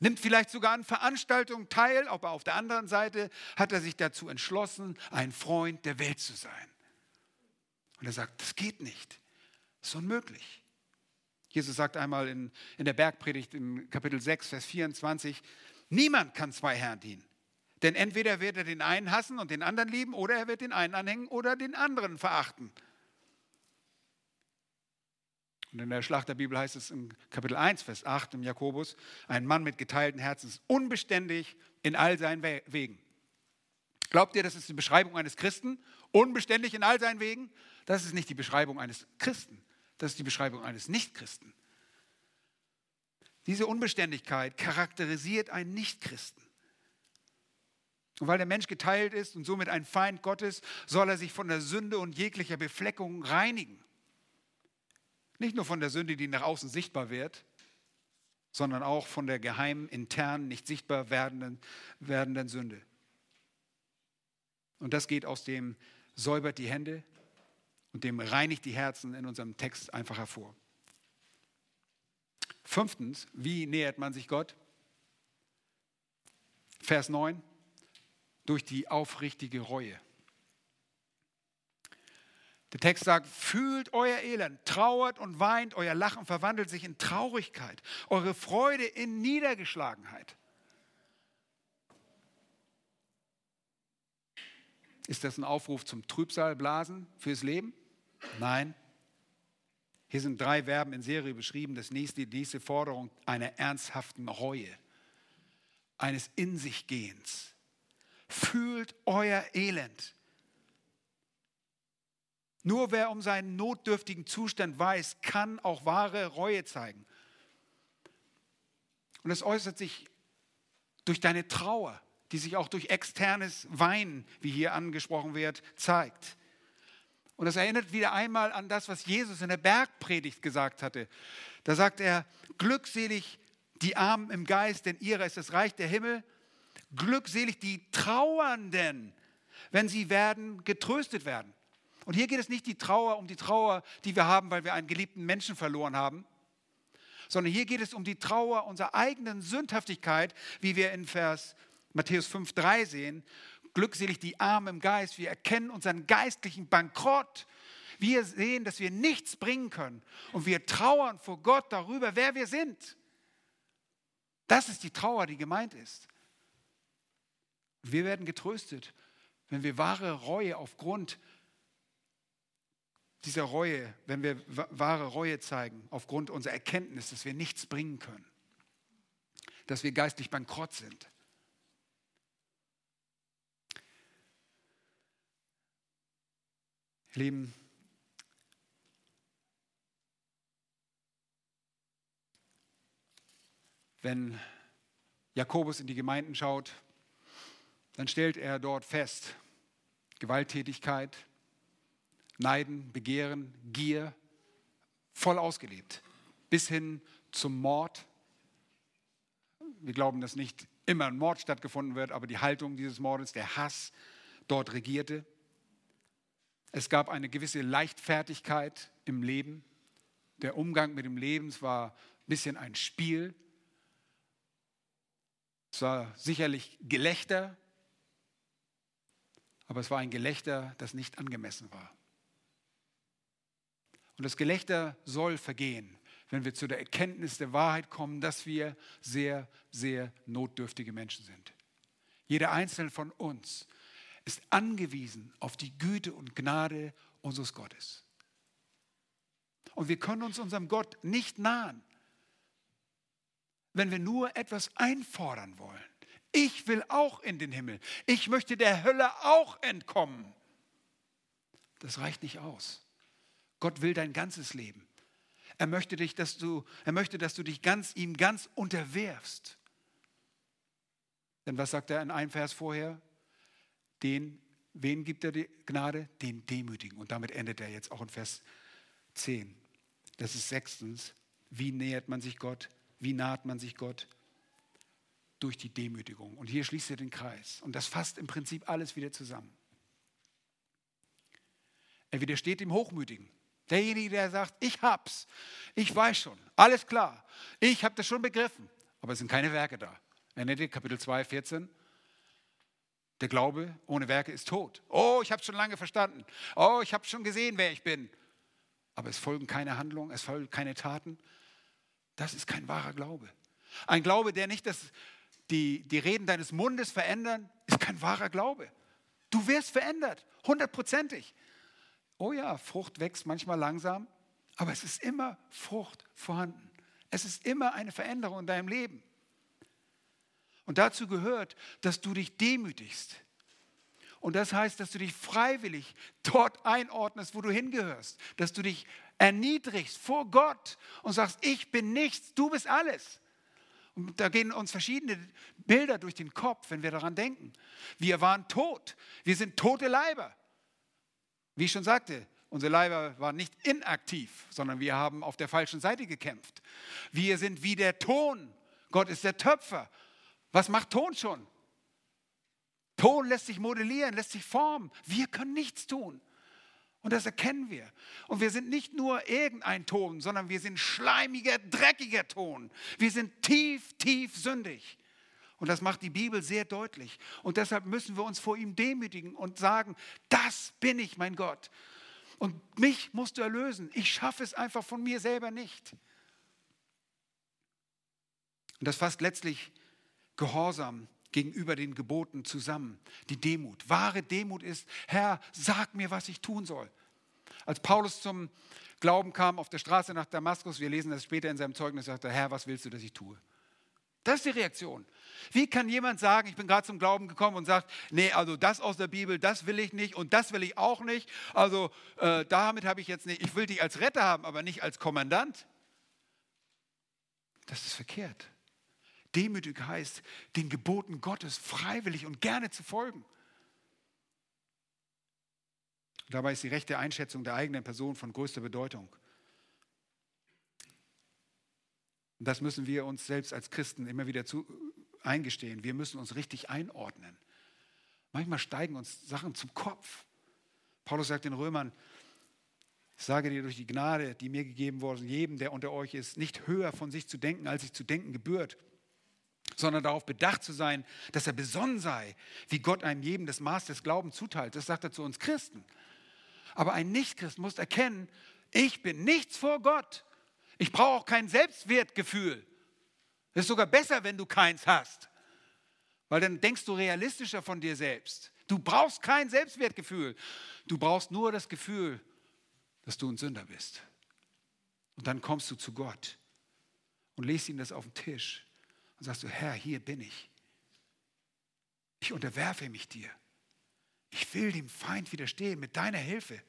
nimmt vielleicht sogar an Veranstaltungen teil, aber auf der anderen Seite hat er sich dazu entschlossen, ein Freund der Welt zu sein. Und er sagt, das geht nicht, das ist unmöglich. Jesus sagt einmal in, in der Bergpredigt im Kapitel 6, Vers 24, Niemand kann zwei Herren dienen. Denn entweder wird er den einen hassen und den anderen lieben, oder er wird den einen anhängen oder den anderen verachten. Und in der Schlachterbibel heißt es im Kapitel 1, Vers 8 im Jakobus, ein Mann mit geteilten Herzen ist unbeständig in all seinen Wegen. Glaubt ihr, das ist die Beschreibung eines Christen? Unbeständig in all seinen Wegen? Das ist nicht die Beschreibung eines Christen. Das ist die Beschreibung eines Nichtchristen. Diese Unbeständigkeit charakterisiert einen Nichtchristen. Und weil der Mensch geteilt ist und somit ein Feind Gottes, soll er sich von der Sünde und jeglicher Befleckung reinigen. Nicht nur von der Sünde, die nach außen sichtbar wird, sondern auch von der geheimen, internen, nicht sichtbar werdenden, werdenden Sünde. Und das geht aus dem säubert die Hände und dem reinigt die Herzen in unserem Text einfach hervor. Fünftens, wie nähert man sich Gott? Vers 9, durch die aufrichtige Reue. Der Text sagt, fühlt euer Elend, trauert und weint, euer Lachen verwandelt sich in Traurigkeit, eure Freude in Niedergeschlagenheit. Ist das ein Aufruf zum Trübsalblasen fürs Leben? Nein. Hier sind drei Verben in Serie beschrieben. Das nächste, die nächste Forderung einer ernsthaften Reue, eines In sich Gehens. Fühlt euer Elend. Nur wer um seinen notdürftigen Zustand weiß, kann auch wahre Reue zeigen. Und es äußert sich durch deine Trauer, die sich auch durch externes Weinen, wie hier angesprochen wird, zeigt. Und das erinnert wieder einmal an das, was Jesus in der Bergpredigt gesagt hatte. Da sagt er, glückselig die Armen im Geist, denn ihrer ist das Reich der Himmel. Glückselig die Trauernden, wenn sie werden getröstet werden. Und hier geht es nicht die Trauer um die Trauer, die wir haben, weil wir einen geliebten Menschen verloren haben, sondern hier geht es um die Trauer unserer eigenen Sündhaftigkeit, wie wir in Vers Matthäus 5,3 sehen, glückselig die Armen im Geist. Wir erkennen unseren geistlichen Bankrott. Wir sehen, dass wir nichts bringen können. Und wir trauern vor Gott darüber, wer wir sind. Das ist die Trauer, die gemeint ist. Wir werden getröstet, wenn wir wahre Reue aufgrund dieser Reue, wenn wir wahre Reue zeigen, aufgrund unserer Erkenntnis, dass wir nichts bringen können, dass wir geistlich bankrott sind. Lieben, wenn Jakobus in die Gemeinden schaut, dann stellt er dort fest, Gewalttätigkeit, Neiden, Begehren, Gier, voll ausgelebt, bis hin zum Mord. Wir glauben, dass nicht immer ein Mord stattgefunden wird, aber die Haltung dieses Mordes, der Hass dort regierte. Es gab eine gewisse Leichtfertigkeit im Leben. Der Umgang mit dem Leben war ein bisschen ein Spiel. Es war sicherlich Gelächter, aber es war ein Gelächter, das nicht angemessen war. Und das Gelächter soll vergehen, wenn wir zu der Erkenntnis der Wahrheit kommen, dass wir sehr, sehr notdürftige Menschen sind. Jeder einzelne von uns ist angewiesen auf die Güte und Gnade unseres Gottes. Und wir können uns unserem Gott nicht nahen, wenn wir nur etwas einfordern wollen. Ich will auch in den Himmel. Ich möchte der Hölle auch entkommen. Das reicht nicht aus. Gott will dein ganzes Leben. Er möchte, dich, dass du, er möchte, dass du dich ganz, ihm ganz unterwerfst. Denn was sagt er in einem Vers vorher? Den, wen gibt er die Gnade? Den Demütigen. Und damit endet er jetzt auch in Vers 10. Das ist sechstens, wie nähert man sich Gott? Wie naht man sich Gott? Durch die Demütigung. Und hier schließt er den Kreis. Und das fasst im Prinzip alles wieder zusammen. Er widersteht dem Hochmütigen. Derjenige, der sagt, ich hab's, ich weiß schon, alles klar, ich habe das schon begriffen, aber es sind keine Werke da. Ihr Kapitel 2, 14? Der Glaube ohne Werke ist tot. Oh, ich habe schon lange verstanden. Oh, ich habe schon gesehen, wer ich bin. Aber es folgen keine Handlungen, es folgen keine Taten. Das ist kein wahrer Glaube. Ein Glaube, der nicht das, die, die Reden deines Mundes verändern, ist kein wahrer Glaube. Du wirst verändert, hundertprozentig. Oh ja, Frucht wächst manchmal langsam, aber es ist immer Frucht vorhanden. Es ist immer eine Veränderung in deinem Leben. Und dazu gehört, dass du dich demütigst. Und das heißt, dass du dich freiwillig dort einordnest, wo du hingehörst. Dass du dich erniedrigst vor Gott und sagst, ich bin nichts, du bist alles. Und da gehen uns verschiedene Bilder durch den Kopf, wenn wir daran denken. Wir waren tot. Wir sind tote Leiber. Wie ich schon sagte, unsere Leiber waren nicht inaktiv, sondern wir haben auf der falschen Seite gekämpft. Wir sind wie der Ton. Gott ist der Töpfer. Was macht Ton schon? Ton lässt sich modellieren, lässt sich formen. Wir können nichts tun. Und das erkennen wir. Und wir sind nicht nur irgendein Ton, sondern wir sind schleimiger, dreckiger Ton. Wir sind tief, tief sündig. Und das macht die Bibel sehr deutlich. Und deshalb müssen wir uns vor ihm demütigen und sagen, das bin ich, mein Gott. Und mich musst du erlösen. Ich schaffe es einfach von mir selber nicht. Und das fasst letztlich Gehorsam gegenüber den Geboten zusammen. Die Demut. Wahre Demut ist, Herr, sag mir, was ich tun soll. Als Paulus zum Glauben kam auf der Straße nach Damaskus, wir lesen das später in seinem Zeugnis, sagte er, Herr, was willst du, dass ich tue? Das ist die Reaktion. Wie kann jemand sagen, ich bin gerade zum Glauben gekommen und sagt, nee, also das aus der Bibel, das will ich nicht und das will ich auch nicht. Also äh, damit habe ich jetzt nicht, ich will dich als Retter haben, aber nicht als Kommandant. Das ist verkehrt. Demütig heißt, den Geboten Gottes freiwillig und gerne zu folgen. Dabei ist die rechte Einschätzung der eigenen Person von größter Bedeutung. Und das müssen wir uns selbst als Christen immer wieder zu, eingestehen. Wir müssen uns richtig einordnen. Manchmal steigen uns Sachen zum Kopf. Paulus sagt den Römern, ich sage dir durch die Gnade, die mir gegeben wurde, jedem, der unter euch ist, nicht höher von sich zu denken, als sich zu denken gebührt, sondern darauf bedacht zu sein, dass er besonnen sei, wie Gott einem jedem das Maß des Glaubens zuteilt. Das sagt er zu uns Christen. Aber ein Nichtchrist muss erkennen, ich bin nichts vor Gott. Ich brauche auch kein Selbstwertgefühl. Es ist sogar besser, wenn du keins hast, weil dann denkst du realistischer von dir selbst. Du brauchst kein Selbstwertgefühl. Du brauchst nur das Gefühl, dass du ein Sünder bist. Und dann kommst du zu Gott und legst ihm das auf den Tisch und sagst du, Herr, hier bin ich. Ich unterwerfe mich dir. Ich will dem Feind widerstehen mit deiner Hilfe.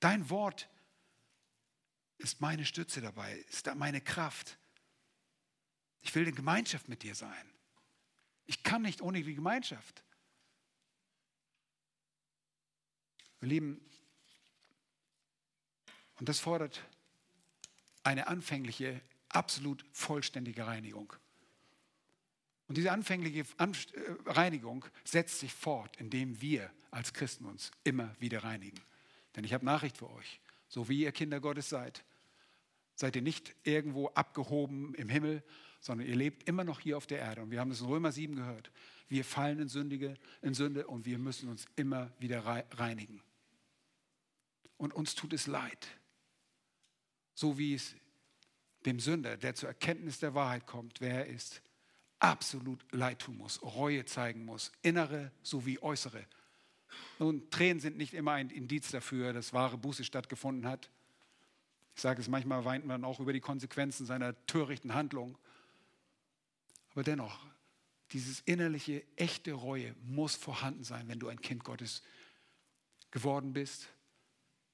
Dein Wort ist meine Stütze dabei, ist meine Kraft. Ich will in Gemeinschaft mit dir sein. Ich kann nicht ohne die Gemeinschaft. Wir lieben, und das fordert eine anfängliche, absolut vollständige Reinigung. Und diese anfängliche äh, Reinigung setzt sich fort, indem wir als Christen uns immer wieder reinigen. Denn ich habe Nachricht für euch. So wie ihr Kinder Gottes seid, seid ihr nicht irgendwo abgehoben im Himmel, sondern ihr lebt immer noch hier auf der Erde. Und wir haben es in Römer 7 gehört. Wir fallen in, Sündige, in Sünde und wir müssen uns immer wieder reinigen. Und uns tut es leid. So wie es dem Sünder, der zur Erkenntnis der Wahrheit kommt, wer er ist, absolut leid tun muss, Reue zeigen muss, innere sowie äußere. Nun, Tränen sind nicht immer ein Indiz dafür, dass wahre Buße stattgefunden hat. Ich sage es, manchmal weint man auch über die Konsequenzen seiner törichten Handlung. Aber dennoch, dieses innerliche, echte Reue muss vorhanden sein, wenn du ein Kind Gottes geworden bist.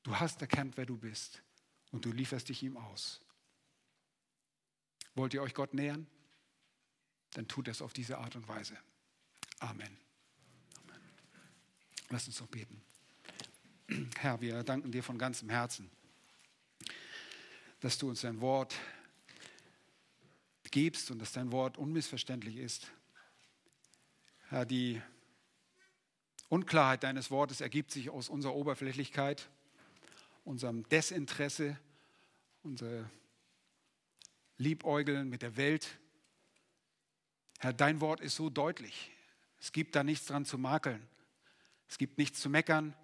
Du hast erkannt, wer du bist und du lieferst dich ihm aus. Wollt ihr euch Gott nähern? Dann tut das auf diese Art und Weise. Amen. Amen. Lass uns doch beten. Herr, wir danken dir von ganzem Herzen, dass du uns dein Wort gibst und dass dein Wort unmissverständlich ist. Herr, die Unklarheit deines Wortes ergibt sich aus unserer Oberflächlichkeit, unserem Desinteresse, unser Liebäugeln mit der Welt. Herr, dein Wort ist so deutlich. Es gibt da nichts dran zu makeln. Es gibt nichts zu meckern,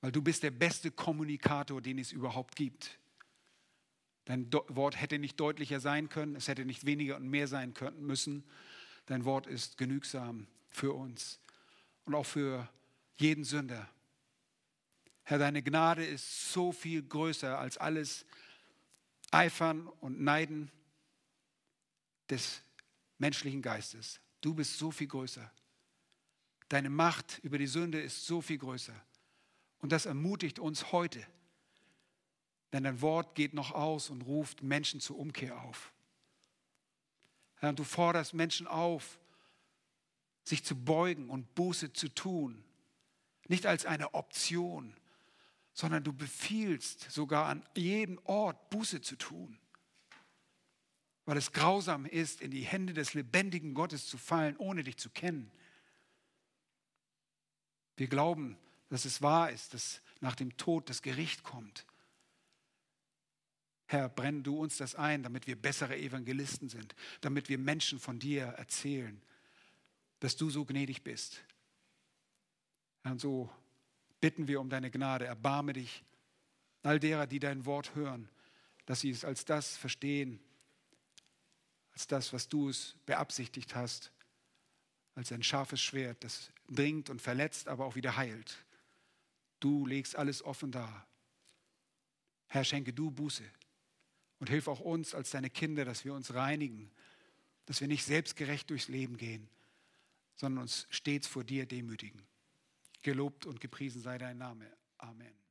weil du bist der beste Kommunikator, den es überhaupt gibt. Dein Wort hätte nicht deutlicher sein können, es hätte nicht weniger und mehr sein können müssen. Dein Wort ist genügsam für uns und auch für jeden Sünder. Herr, deine Gnade ist so viel größer als alles Eifern und Neiden des menschlichen Geistes. Du bist so viel größer. Deine Macht über die Sünde ist so viel größer. Und das ermutigt uns heute denn dein Wort geht noch aus und ruft Menschen zur Umkehr auf. Herr, du forderst Menschen auf, sich zu beugen und Buße zu tun. Nicht als eine Option, sondern du befiehlst sogar an jedem Ort Buße zu tun. Weil es grausam ist, in die Hände des lebendigen Gottes zu fallen, ohne dich zu kennen. Wir glauben, dass es wahr ist, dass nach dem Tod das Gericht kommt. Herr, brenn du uns das ein, damit wir bessere Evangelisten sind, damit wir Menschen von dir erzählen, dass du so gnädig bist. Herr, und so bitten wir um deine Gnade. Erbarme dich all derer, die dein Wort hören, dass sie es als das verstehen, als das, was du es beabsichtigt hast, als ein scharfes Schwert, das bringt und verletzt, aber auch wieder heilt. Du legst alles offen dar. Herr, schenke du Buße. Und hilf auch uns als deine Kinder, dass wir uns reinigen, dass wir nicht selbstgerecht durchs Leben gehen, sondern uns stets vor dir demütigen. Gelobt und gepriesen sei dein Name. Amen.